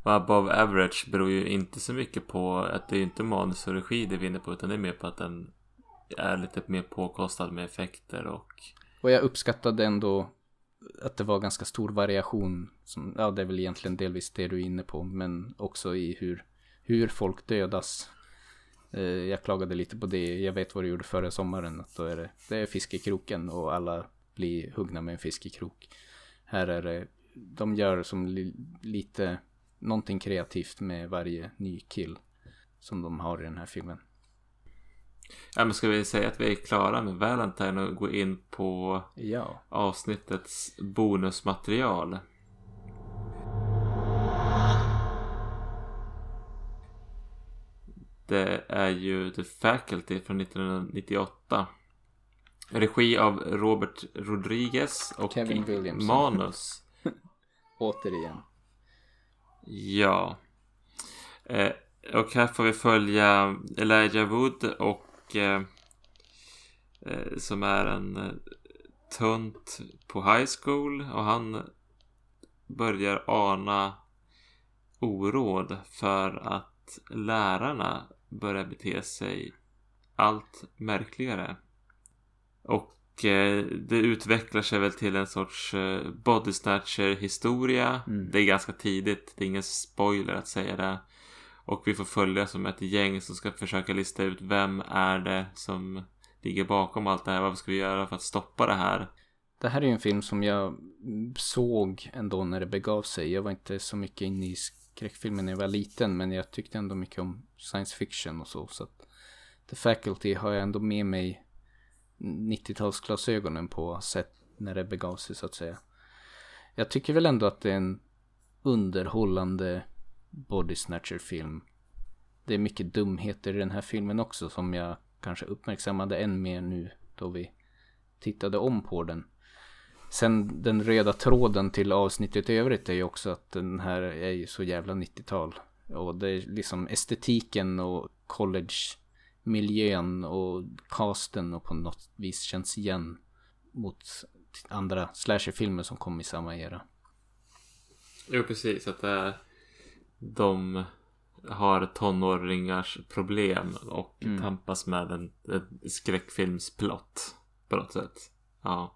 Och above average beror ju inte så mycket på att det är inte manus och regi det vinner på utan det är mer på att den är lite mer påkostad med effekter och Och jag uppskattade ändå att det var ganska stor variation. Som, ja, det är väl egentligen delvis det du är inne på. Men också i hur, hur folk dödas. Eh, jag klagade lite på det. Jag vet vad du gjorde förra sommaren. Att då är det, det är fiskekroken och alla blir huggna med en fiskekrok. Här är det, de gör som li, lite någonting kreativt med varje ny kill. Som de har i den här filmen. Ja men ska vi säga att vi är klara med Valentine och gå in på Ja. avsnittets bonusmaterial. Det är ju The Faculty från 1998. Regi av Robert Rodriguez och Kevin Williamson. manus. *laughs* Återigen. Ja. Eh, och här får vi följa Elijah Wood och eh, eh, som är en eh, tunt på high school och han börjar ana oråd för att lärarna börjar bete sig allt märkligare. Och eh, det utvecklar sig väl till en sorts eh, body snatcher historia. Mm. Det är ganska tidigt, det är ingen spoiler att säga det. Och vi får följa som ett gäng som ska försöka lista ut vem är det som ligger bakom allt det här. Vad ska vi göra för att stoppa det här? Det här är ju en film som jag såg ändå när det begav sig. Jag var inte så mycket inne i skräckfilmer när jag var liten men jag tyckte ändå mycket om science fiction och så. så att The Faculty har jag ändå med mig 90-talsglasögonen på sett när det begav sig så att säga. Jag tycker väl ändå att det är en underhållande body snatcher film. Det är mycket dumheter i den här filmen också som jag kanske uppmärksammade än mer nu då vi tittade om på den. Sen den röda tråden till avsnittet i övrigt är ju också att den här är ju så jävla 90-tal. Och det är liksom estetiken och college-miljön och casten och på något vis känns igen mot andra slasherfilmer som kom i samma era. Jo, precis. Att är de har tonåringars problem och Mm. tampas med en, en skräckfilmsplott på något sätt. Ja.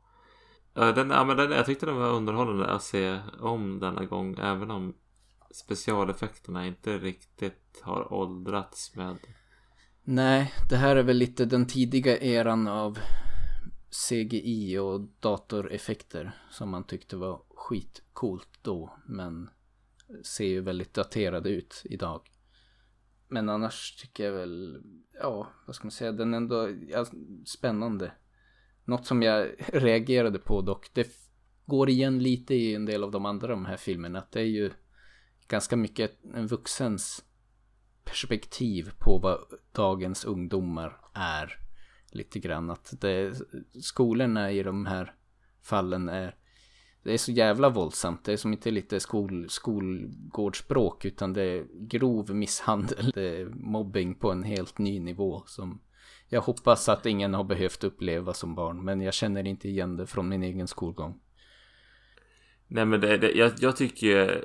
Den, ja, men den, jag tyckte den var underhållande att se om denna gång även om specialeffekterna inte riktigt har åldrats med Nej, det här är väl lite den tidiga eran av CGI och datoreffekter som man tyckte var skitcoolt då men ser ju väldigt daterade ut idag. Men annars tycker jag väl, ja, vad ska man säga, den är ändå ja, spännande. Något som jag reagerade på dock, det går igen lite i en del av de andra de här filmerna, att det är ju ganska mycket en vuxens perspektiv på vad dagens ungdomar är. Lite grann att det, skolorna i de här fallen är det är så jävla våldsamt. Det är som inte lite skol, skolgårdsbråk utan det är grov misshandel. Det är mobbing på en helt ny nivå som jag hoppas att ingen har behövt uppleva som barn. Men jag känner inte igen det från min egen skolgång. Nej men det, det, jag, jag tycker ju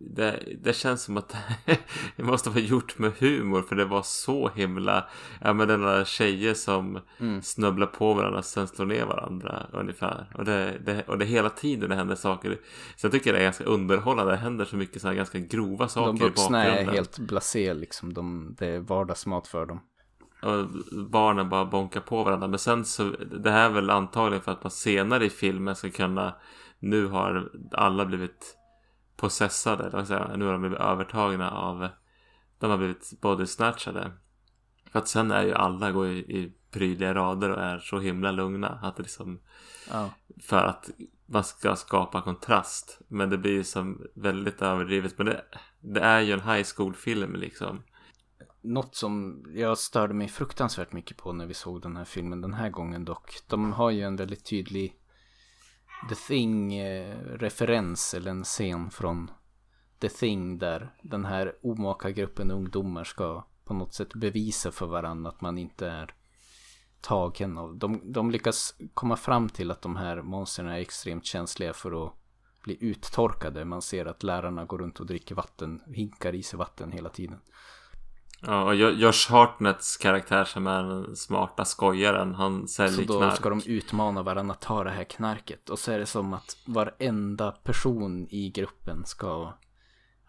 det, det känns som att *laughs* det måste vara gjort med humor för det var så himla Ja men den där tjejer som Mm. snubblar på varandra och sen slår ner varandra ungefär Och det, det, och det hela tiden det händer saker Så jag tycker det är ganska underhållande Det händer så mycket så här ganska grova saker De i vuxna är bakgrunden helt blasé liksom. De, det är vardagsmat för dem. Och barnen bara bonkar på varandra. Men sen så, det här är väl antagligen för att man senare i filmen ska kunna, nu har alla blivit possessade, eller jag, nu har de blivit övertagna av, de har blivit body snatchade. För att sen är ju alla går i, i prydliga rader och är så himla lugna. Att det liksom, Ja. för att man ska skapa kontrast. Men det blir ju som väldigt överdrivet. Men det, det är ju en high school film liksom. Något som jag störde mig fruktansvärt mycket på när vi såg den här filmen den här gången dock. De har ju en väldigt tydlig The Thing-referens eh, eller en scen från The Thing där den här omaka gruppen ungdomar ska på något sätt bevisa för varandra att man inte är tagen av. De, de lyckas komma fram till att de här monstren är extremt känsliga för att bli uttorkade. Man ser att lärarna går runt och dricker vatten, hinkar i sig vatten hela tiden. Ja, och Jo- Josh Hartnets karaktär som är den smarta skojaren, han Så säljer då knark. ska de utmana varandra att ta det här knarket. Och så är det som att varenda person i gruppen ska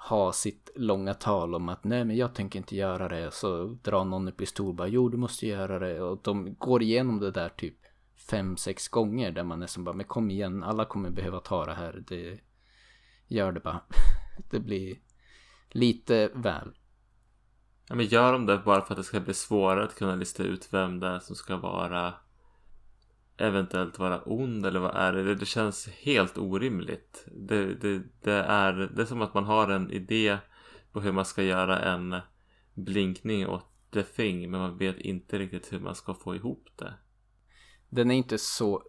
ha sitt långa tal om att nej men jag tänker inte göra det. Så drar någon en pistol bara jo du måste göra det. Och de går igenom det där typ fem, sex gånger där man är som bara men kom igen alla kommer behöva ta det här. Det gör det bara. *laughs* Det blir lite väl. Ja, men gör de det bara för att det ska bli svårare att kunna lista ut vem det är som ska vara eventuellt vara ond eller vad är det? Det, känns helt orimligt. Det, det, det, är, det är som att man har en idé på hur man ska göra en blinkning åt The Thing men man vet inte riktigt hur man ska få ihop det. Den är inte så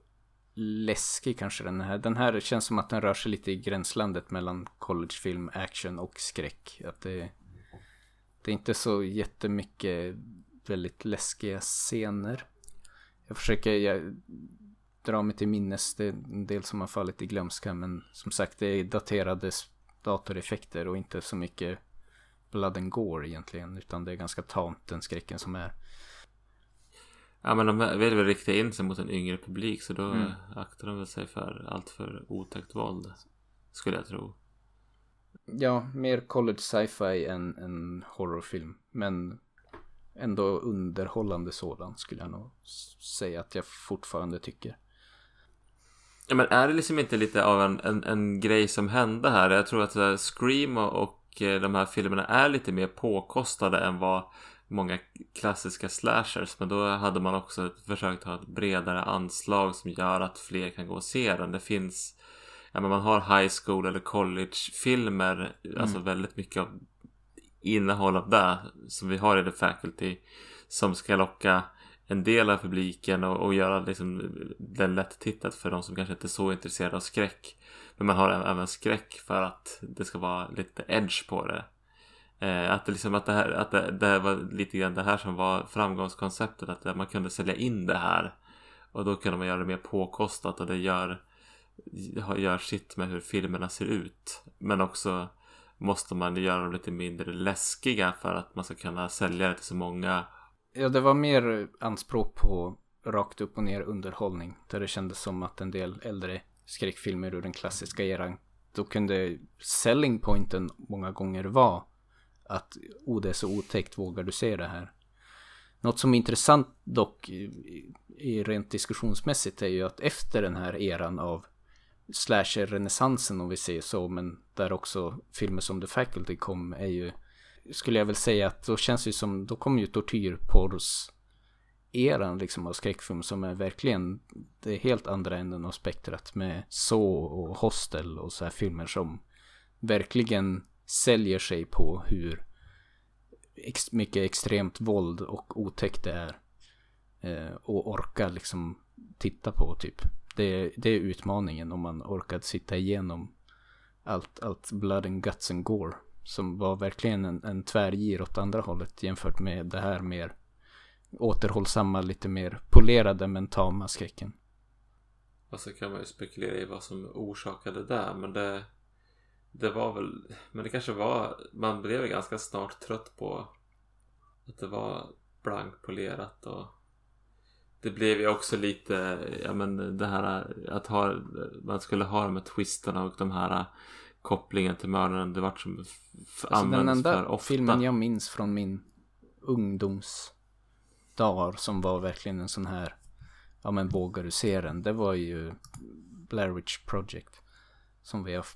läskig kanske den här. Den här känns som att den rör sig lite i gränslandet mellan collegefilm, action och skräck. Att det, det är inte så jättemycket väldigt läskiga scener. Jag försöker jag, dra mig till minnes, det är en del som har fallit i glömska men som sagt det är daterade datoreffekter och inte så mycket blood and gore egentligen utan det är ganska tamt den skräcken som är. Ja men de vill väl rikta in sig mot en yngre publik så då Mm. aktar de väl sig för allt för otäckt våld. Skulle jag tro. Ja, mer college sci-fi än en horrorfilm. Men ändå underhållande sådan skulle jag nog säga att jag fortfarande tycker. Ja, men är det liksom inte lite av en, en, en grej som hände här? Jag tror att eh, Scream och, och eh, de här filmerna är lite mer påkostade än vad många klassiska slashers. Men då hade man också försökt ha ett bredare anslag som gör att fler kan gå och se den. Det finns, ja men man har high school eller college-filmer. Alltså väldigt mycket av innehåll av det som vi har i The Faculty. Som ska locka en del av publiken och, och göra liksom den lätt-tittat för de som kanske inte är så intresserade av skräck. Men man har även skräck för att det ska vara lite edge på det. Eh, att det liksom att det här, att det, det här var lite grann det här som var framgångskonceptet. Att man kunde sälja in det här. Och då kunde man göra det mer påkostat och det gör, gör sitt med hur filmerna ser ut. Men också måste man göra dem lite mindre läskiga för att man ska kunna sälja det till så många. Ja, det var mer anspråk på rakt upp och ner underhållning. Där det kändes som att en del äldre skräckfilmer ur den klassiska eran. Då kunde selling pointen många gånger vara att oh, det är så otäckt, vågar du se det här? Något som är intressant dock i, i rent diskussionsmässigt är ju att efter den här eran av slasher-renässansen om vi säger så, men där också filmer som The Faculty kom är ju, skulle jag väl säga att då känns det som, då kommer ju tortyrporrs eran liksom av skräckfilm som är verkligen det är helt andra änden av spektrat med så och Hostel och så här filmer som verkligen säljer sig på hur ex mycket extremt våld och otäckt det är. Eh, och orka liksom titta på typ. Det, det är utmaningen om man orkar sitta igenom allt, allt blood and guts and gore. Som var verkligen en, en tvärgir åt andra hållet jämfört med det här mer återhållsamma, lite mer polerade men tama skräcken. Och så kan man ju spekulera i vad som orsakade det där, men det det var väl, men det kanske var, man blev ganska snart trött på att det var blankpolerat och det blev ju också lite, ja men det här att ha, man skulle ha de här twisterna och de här kopplingen till mördaren, det vart som alltså används den enda för ofta. filmen jag minns från min ungdomsdagar som var verkligen en sån här, ja men vågar du se den? Det var ju Blair Witch Project. Som vi har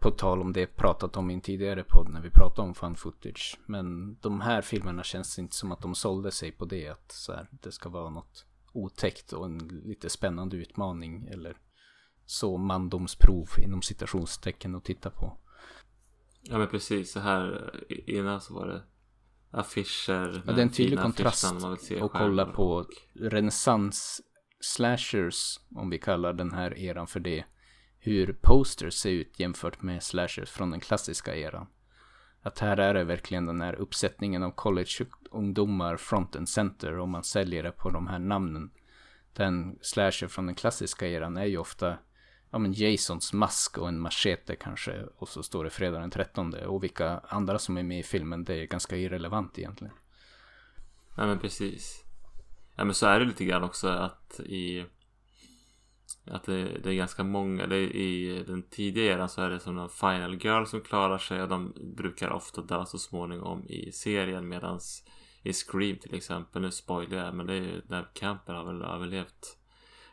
på tal om det pratat om i en tidigare podd när vi pratade om fun footage. Men de här filmerna känns inte som att de sålde sig på det. Att så här, det ska vara något otäckt och en lite spännande utmaning. Eller så mandomsprov inom citationstecken att titta på. Ja men precis, så här innan så var det affischer. Ja, det är en tydlig kontrast att kolla på renässans slashers, om vi kallar den här eran för det hur posters ser ut jämfört med slashers från den klassiska eran. Att här är det verkligen den här uppsättningen av collegeungdomar front and center och man säljer det på de här namnen. Den slasher från den klassiska eran är ju ofta ja, men Jasons mask och en machete kanske och så står det fredag den 13 och vilka andra som är med i filmen det är ganska irrelevant egentligen. Nej men precis. Ja men så är det lite grann också att i att det, det, är ganska många. Det är, I den tidiga eran så är det som en Final Girl som klarar sig och de brukar ofta dö så småningom i serien medans i Scream till exempel, nu spoilar jag men det är ju där Camper har väl överlevt.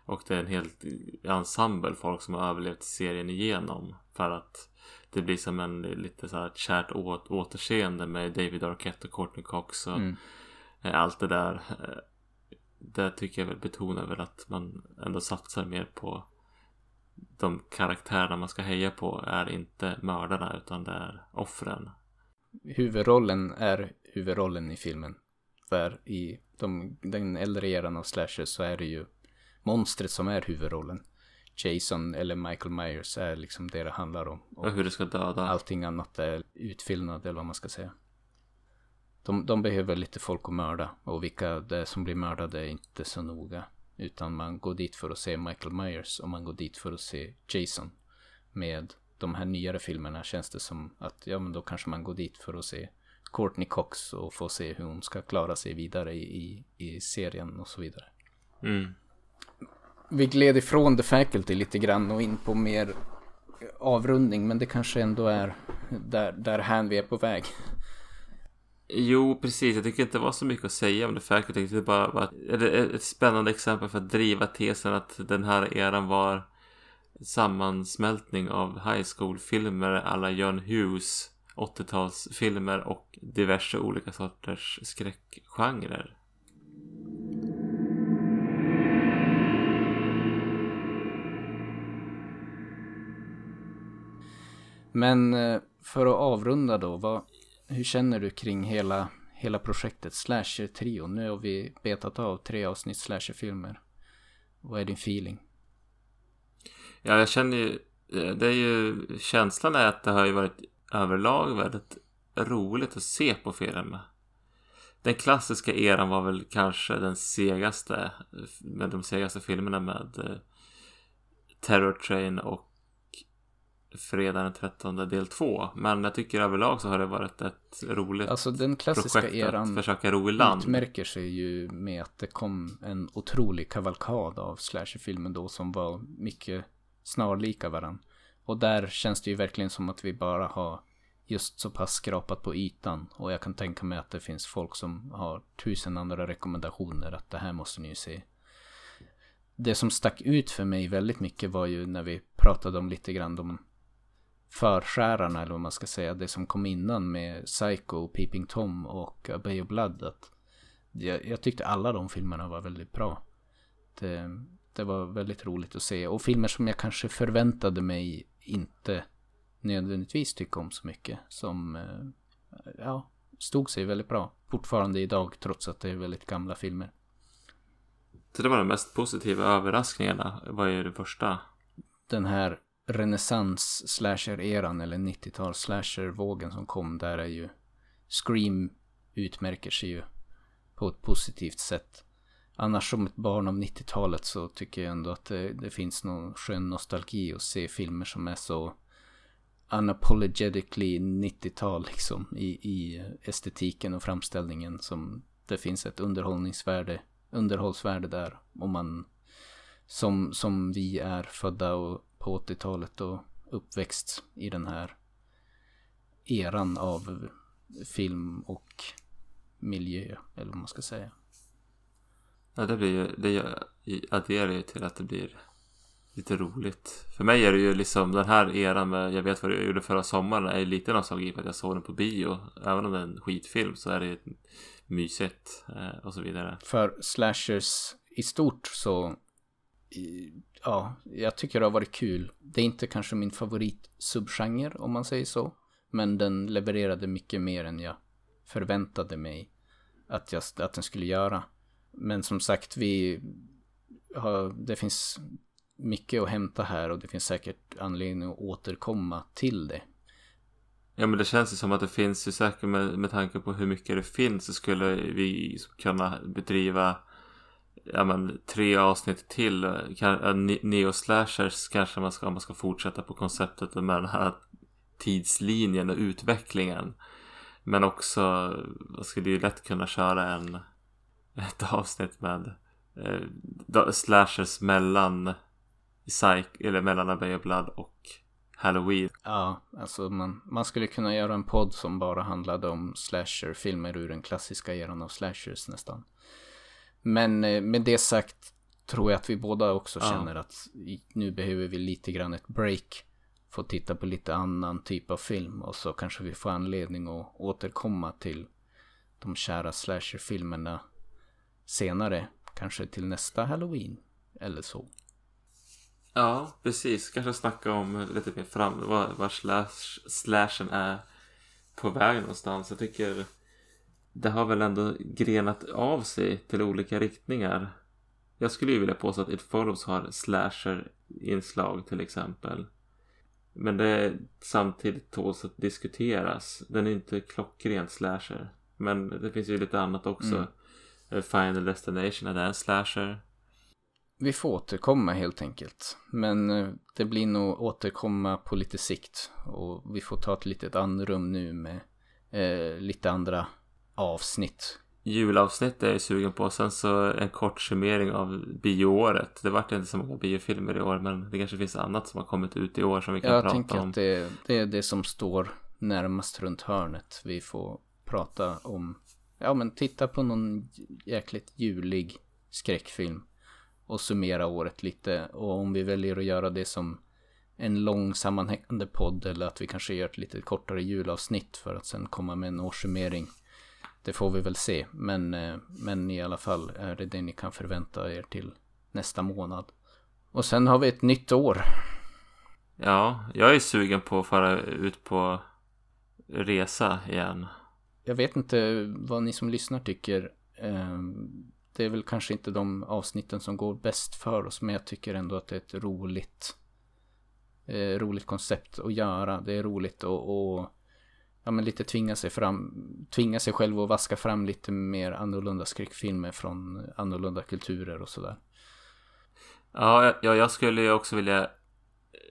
Och det är en helt ensemble folk som har överlevt serien igenom. För att det blir som en lite så här kärt återseende med David Arquette och Courtney Cox och mm. allt det där det tycker jag väl betonar väl att man ändå satsar mer på de karaktärerna man ska heja på är inte mördarna utan det är offren. Huvudrollen är huvudrollen i filmen. För i de, den äldre eran av slashers så är det ju monstret som är huvudrollen. Jason eller Michael Myers är liksom det det handlar om. Och, hur det ska döda. Allting annat är utfyllnad eller vad man ska säga de, de behöver lite folk att mörda och vilka det är som blir mördade är inte så noga. Utan man går dit för att se Michael Myers och man går dit för att se Jason. Med de här nyare filmerna känns det som att ja men då kanske man går dit för att se Courtney Cox och få se hur hon ska klara sig vidare i, i, i serien och så vidare. Mm. Vi gled ifrån The Faculty lite grann och in på mer avrundning men det kanske ändå är där, där hän vi är på väg. Jo, precis. Jag tycker inte det var så mycket att säga om det faculty. Jag tyckte bara var ett, ett spännande exempel för att driva tesen att den här eran var sammansmältning av high school-filmer alla John Hughes 80-talsfilmer och diverse olika sorters skräckgenrer. Men eh, för att avrunda då, vad, hur känner du kring hela, hela projektet Slasher-trio? Nu har vi betat av tre avsnitt slasher-filmer. Vad är din feeling? Ja, jag känner ju, eh, det är ju, känslan är att det har ju varit överlag väldigt roligt att se på filmen. Den klassiska eran var väl kanske den segaste, med de segaste filmerna med eh, Terror Train och Fredag den 13 del 2. Men jag tycker överlag så har det varit ett roligt Alltså den klassiska projekt eran att försöka ro i land. utmärker sig ju med att det kom en otrolig kavalkad av slasherfilmer då som var mycket snarlika varann. Och där känns det ju verkligen som att vi bara har just så pass skrapat på ytan. Och jag kan tänka mig att det finns folk som har tusen andra rekommendationer att det här måste ni ju se. Det som stack ut för mig väldigt mycket var ju när vi pratade om lite grann de förskärarna eller vad man ska säga. Det som kom innan med Psycho, Peeping Tom och A Bay of Blood. Att jag, jag tyckte alla de filmerna var väldigt bra. Det, det var väldigt roligt att se. Och filmer som jag kanske förväntade mig inte nödvändigtvis tycka om så mycket. Som, eh, ja, stod sig väldigt bra. Fortfarande idag trots att det är väldigt gamla filmer. Så det var de mest positiva överraskningarna. Vad är det första? Den här renässans slasher-eran eller 90-tals slasher-vågen som kom där är ju Scream utmärker sig ju på ett positivt sätt. Annars som ett barn av 90-talet så tycker jag ändå att det, det, finns någon skön nostalgi att se filmer som är så unapologetically 90-tal liksom i, i estetiken och framställningen som det finns ett underhållningsvärde, underhållsvärde där om man som, som vi är födda och på 80-talet och uppväxt i den här eran av film och miljö, eller vad man ska säga. Ja, det blir ju, det adderar ju till att det blir lite roligt. För mig är det ju liksom den här eran med Jag vet vad jag gjorde förra sommaren är lite nostalgi för att jag såg den på bio. Även om det är en skitfilm så är det ju mysigt eh, och så vidare. För slashers i stort så ja, jag tycker det har varit kul. Det är inte kanske min favorit subgenre om man säger så. Men den levererade mycket mer än jag förväntade mig att, jag, att den skulle göra. Men som sagt, vi har, det finns mycket att hämta här och det finns säkert anledning att återkomma till det. Ja men det känns ju som att det finns ju säkert med, med tanke på hur mycket det finns så skulle vi kunna bedriva ja, men, tre avsnitt till. Eh, eh, Neo Slashers kanske man ska, man ska fortsätta på konceptet med den här tidslinjen och utvecklingen. Men också, eh, man skulle ju lätt kunna köra en, ett avsnitt med eh, slashers mellan Psych, eller mellan Abbey of Blood och Halloween. Ja, alltså man, man skulle kunna göra en podd som bara handlade om slasher-filmer ur den klassiska eran av slashers nästan. Men eh, med det sagt tror jag att vi båda också ja. känner att nu behöver vi lite grann ett break. Få titta på lite annan typ av film och så kanske vi får anledning att återkomma till de kära slasherfilmerna senare. Kanske till nästa halloween eller så. Ja, precis. Kanske snacka om lite mer fram var, var slash, slashen är på väg någonstans. Jag tycker det har väl ändå grenat av sig till olika riktningar. Jag skulle ju vilja påstå att It Follows har slasher-inslag till exempel. Men det är samtidigt tåls att diskuteras. Den är inte klockrent slasher. Men det finns ju lite annat också. Mm. Eh, Final Destination, är det en slasher? Vi får återkomma helt enkelt. Men eh, det blir nog återkomma på lite sikt. Och vi får ta ett litet andrum nu med eh, lite andra avsnitt. Julavsnitt är jag sugen på. Sen så en kort summering av bioåret. Det vart inte så många biofilmer i år men det kanske finns annat som har kommit ut i år som vi kan jag prata om. Jag tänker att det, det, är det som står närmast runt hörnet. Vi får prata om, ja men titta på någon jäkligt julig skräckfilm och summera året lite. Och om vi väljer att göra det som en lång sammanhängande podd eller att vi kanske gör ett lite kortare julavsnitt för att sen komma med en årssummering. Det får vi väl se, men, eh, men i alla fall är det det ni kan förvänta er till nästa månad. Och sen har vi ett nytt år. Ja, jag är sugen på att fara ut på resa igen. Jag vet inte vad ni som lyssnar tycker. Ehm, Det är väl kanske inte de avsnitten som går bäst för oss, men jag tycker ändå att det är ett roligt, eh, roligt koncept att göra. Det är roligt att, att ja, men lite tvinga sig fram, tvinga sig själv att vaska fram lite mer annorlunda skräckfilmer från annorlunda kulturer och sådär. Ja, ja, jag skulle ju också vilja...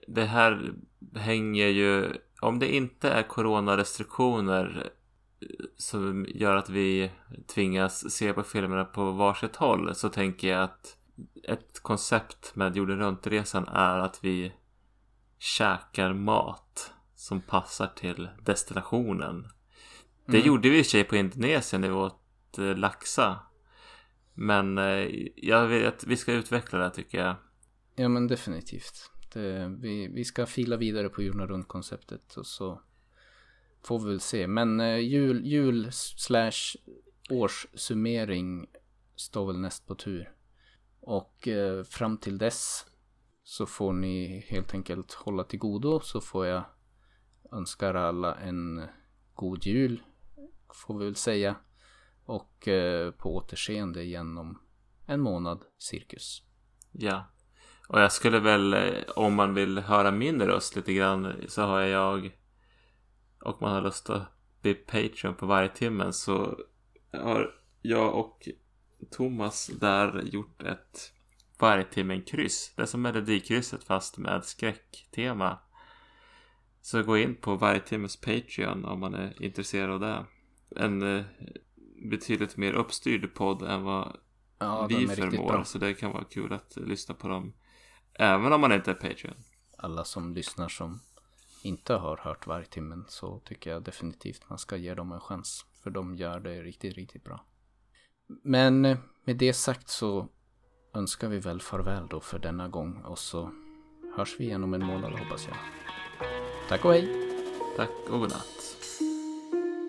Det här hänger ju... Om det inte är coronarestriktioner som gör att vi tvingas se på filmerna på varsitt håll så tänker jag att ett koncept med jorden runt-resan är att vi käkar mat som passar till destinationen. Det Mm. gjorde vi i och för sig på Indonesien när vi åt eh, laxa. Men eh, jag vet att vi ska utveckla det tycker jag. Ja men definitivt. Det, vi, vi ska fila vidare på jorden runt konceptet och så får vi väl se. Men eh, jul, jul slash årssummering står väl näst på tur. Och eh, fram till dess så får ni helt enkelt hålla till godo så får jag Önskar alla en god jul får vi väl säga. Och eh, på återseende igen om en månad cirkus. Ja. Och jag skulle väl, eh, om man vill höra min röst lite grann, så har jag och man har lust att bli Patreon på varje timme så har jag och Thomas där gjort ett varje timmen kryss. Det är som melodikrysset fast med skräcktema. Så gå in på varje timmes Patreon om man är intresserad av det. En eh, betydligt mer uppstyrd podd än vad Ja, vi förmår. Så det kan vara kul att lyssna på dem. Även om man inte är Patreon. alla som lyssnar som inte har hört vargtimmen så tycker jag definitivt man ska ge dem en chans. För de gör det riktigt, riktigt bra. Men eh, med det sagt så önskar vi väl farväl då för denna gång och så hörs vi igen om en månad hoppas jag. Hej! Tack och godnatt.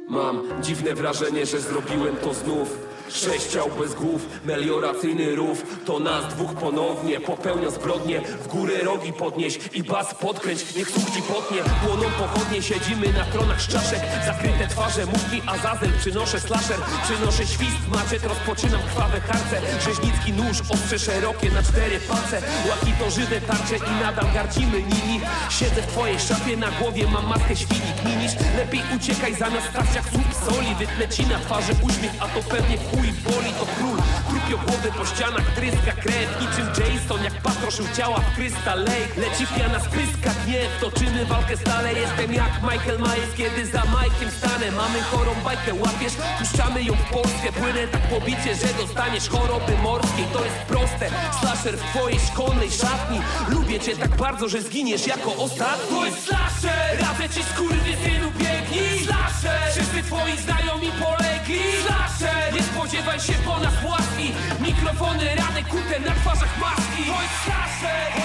Mam dziwne wrażenie, że zrobiłem to znów Sześć ciał bez głów, melioracyjny rów. To nas dwóch ponownie, popełnią zbrodnie. W górę rogi podnieś i bas podkręć. Niech słuchci potnie, płoną pochodnie Siedzimy na tronach z czaszek Zakryte twarze, mów mi Azazel Przynoszę slasher, przynoszę świst Maczet, rozpoczynam krwawe harce. Rzeźnicki nóż, ostrze szerokie na cztery palce. Łaki to żywe tarcze i nadal gardzimy nimi. Siedzę w twojej szafie, na głowie mam maskę świni. Kminisz, lepiej uciekaj zamiast stać jak słup soli. Wytnę ci na twarzy uśmiech, a to pewnie w chuj boli To król, trupio głowy po ścianach tryska krew. Niczym Jason, jak patroszył ciała w Crystal Lake. Leci piana spyska gniew, toczymy walkę stale. Jestem jak Michael Myers, kiedy za Mike'iem stanę. Mamy chorą bajkę, łapiesz, puszczamy ją w Polskę. Płynę tak pobicie, że dostaniesz choroby morskiej To jest proste, slasher w twojej szkolnej szatni. Lubię cię tak bardzo, że zginiesz jako ostatni. To jest slasher, radzę ci skurwysynu biegnij. Slasher, wszyscy twoi znajomi polegli Slasher, spodziewaj się po nas łaski Mikrofony, rany kute na twarzach maski. Jest slasher,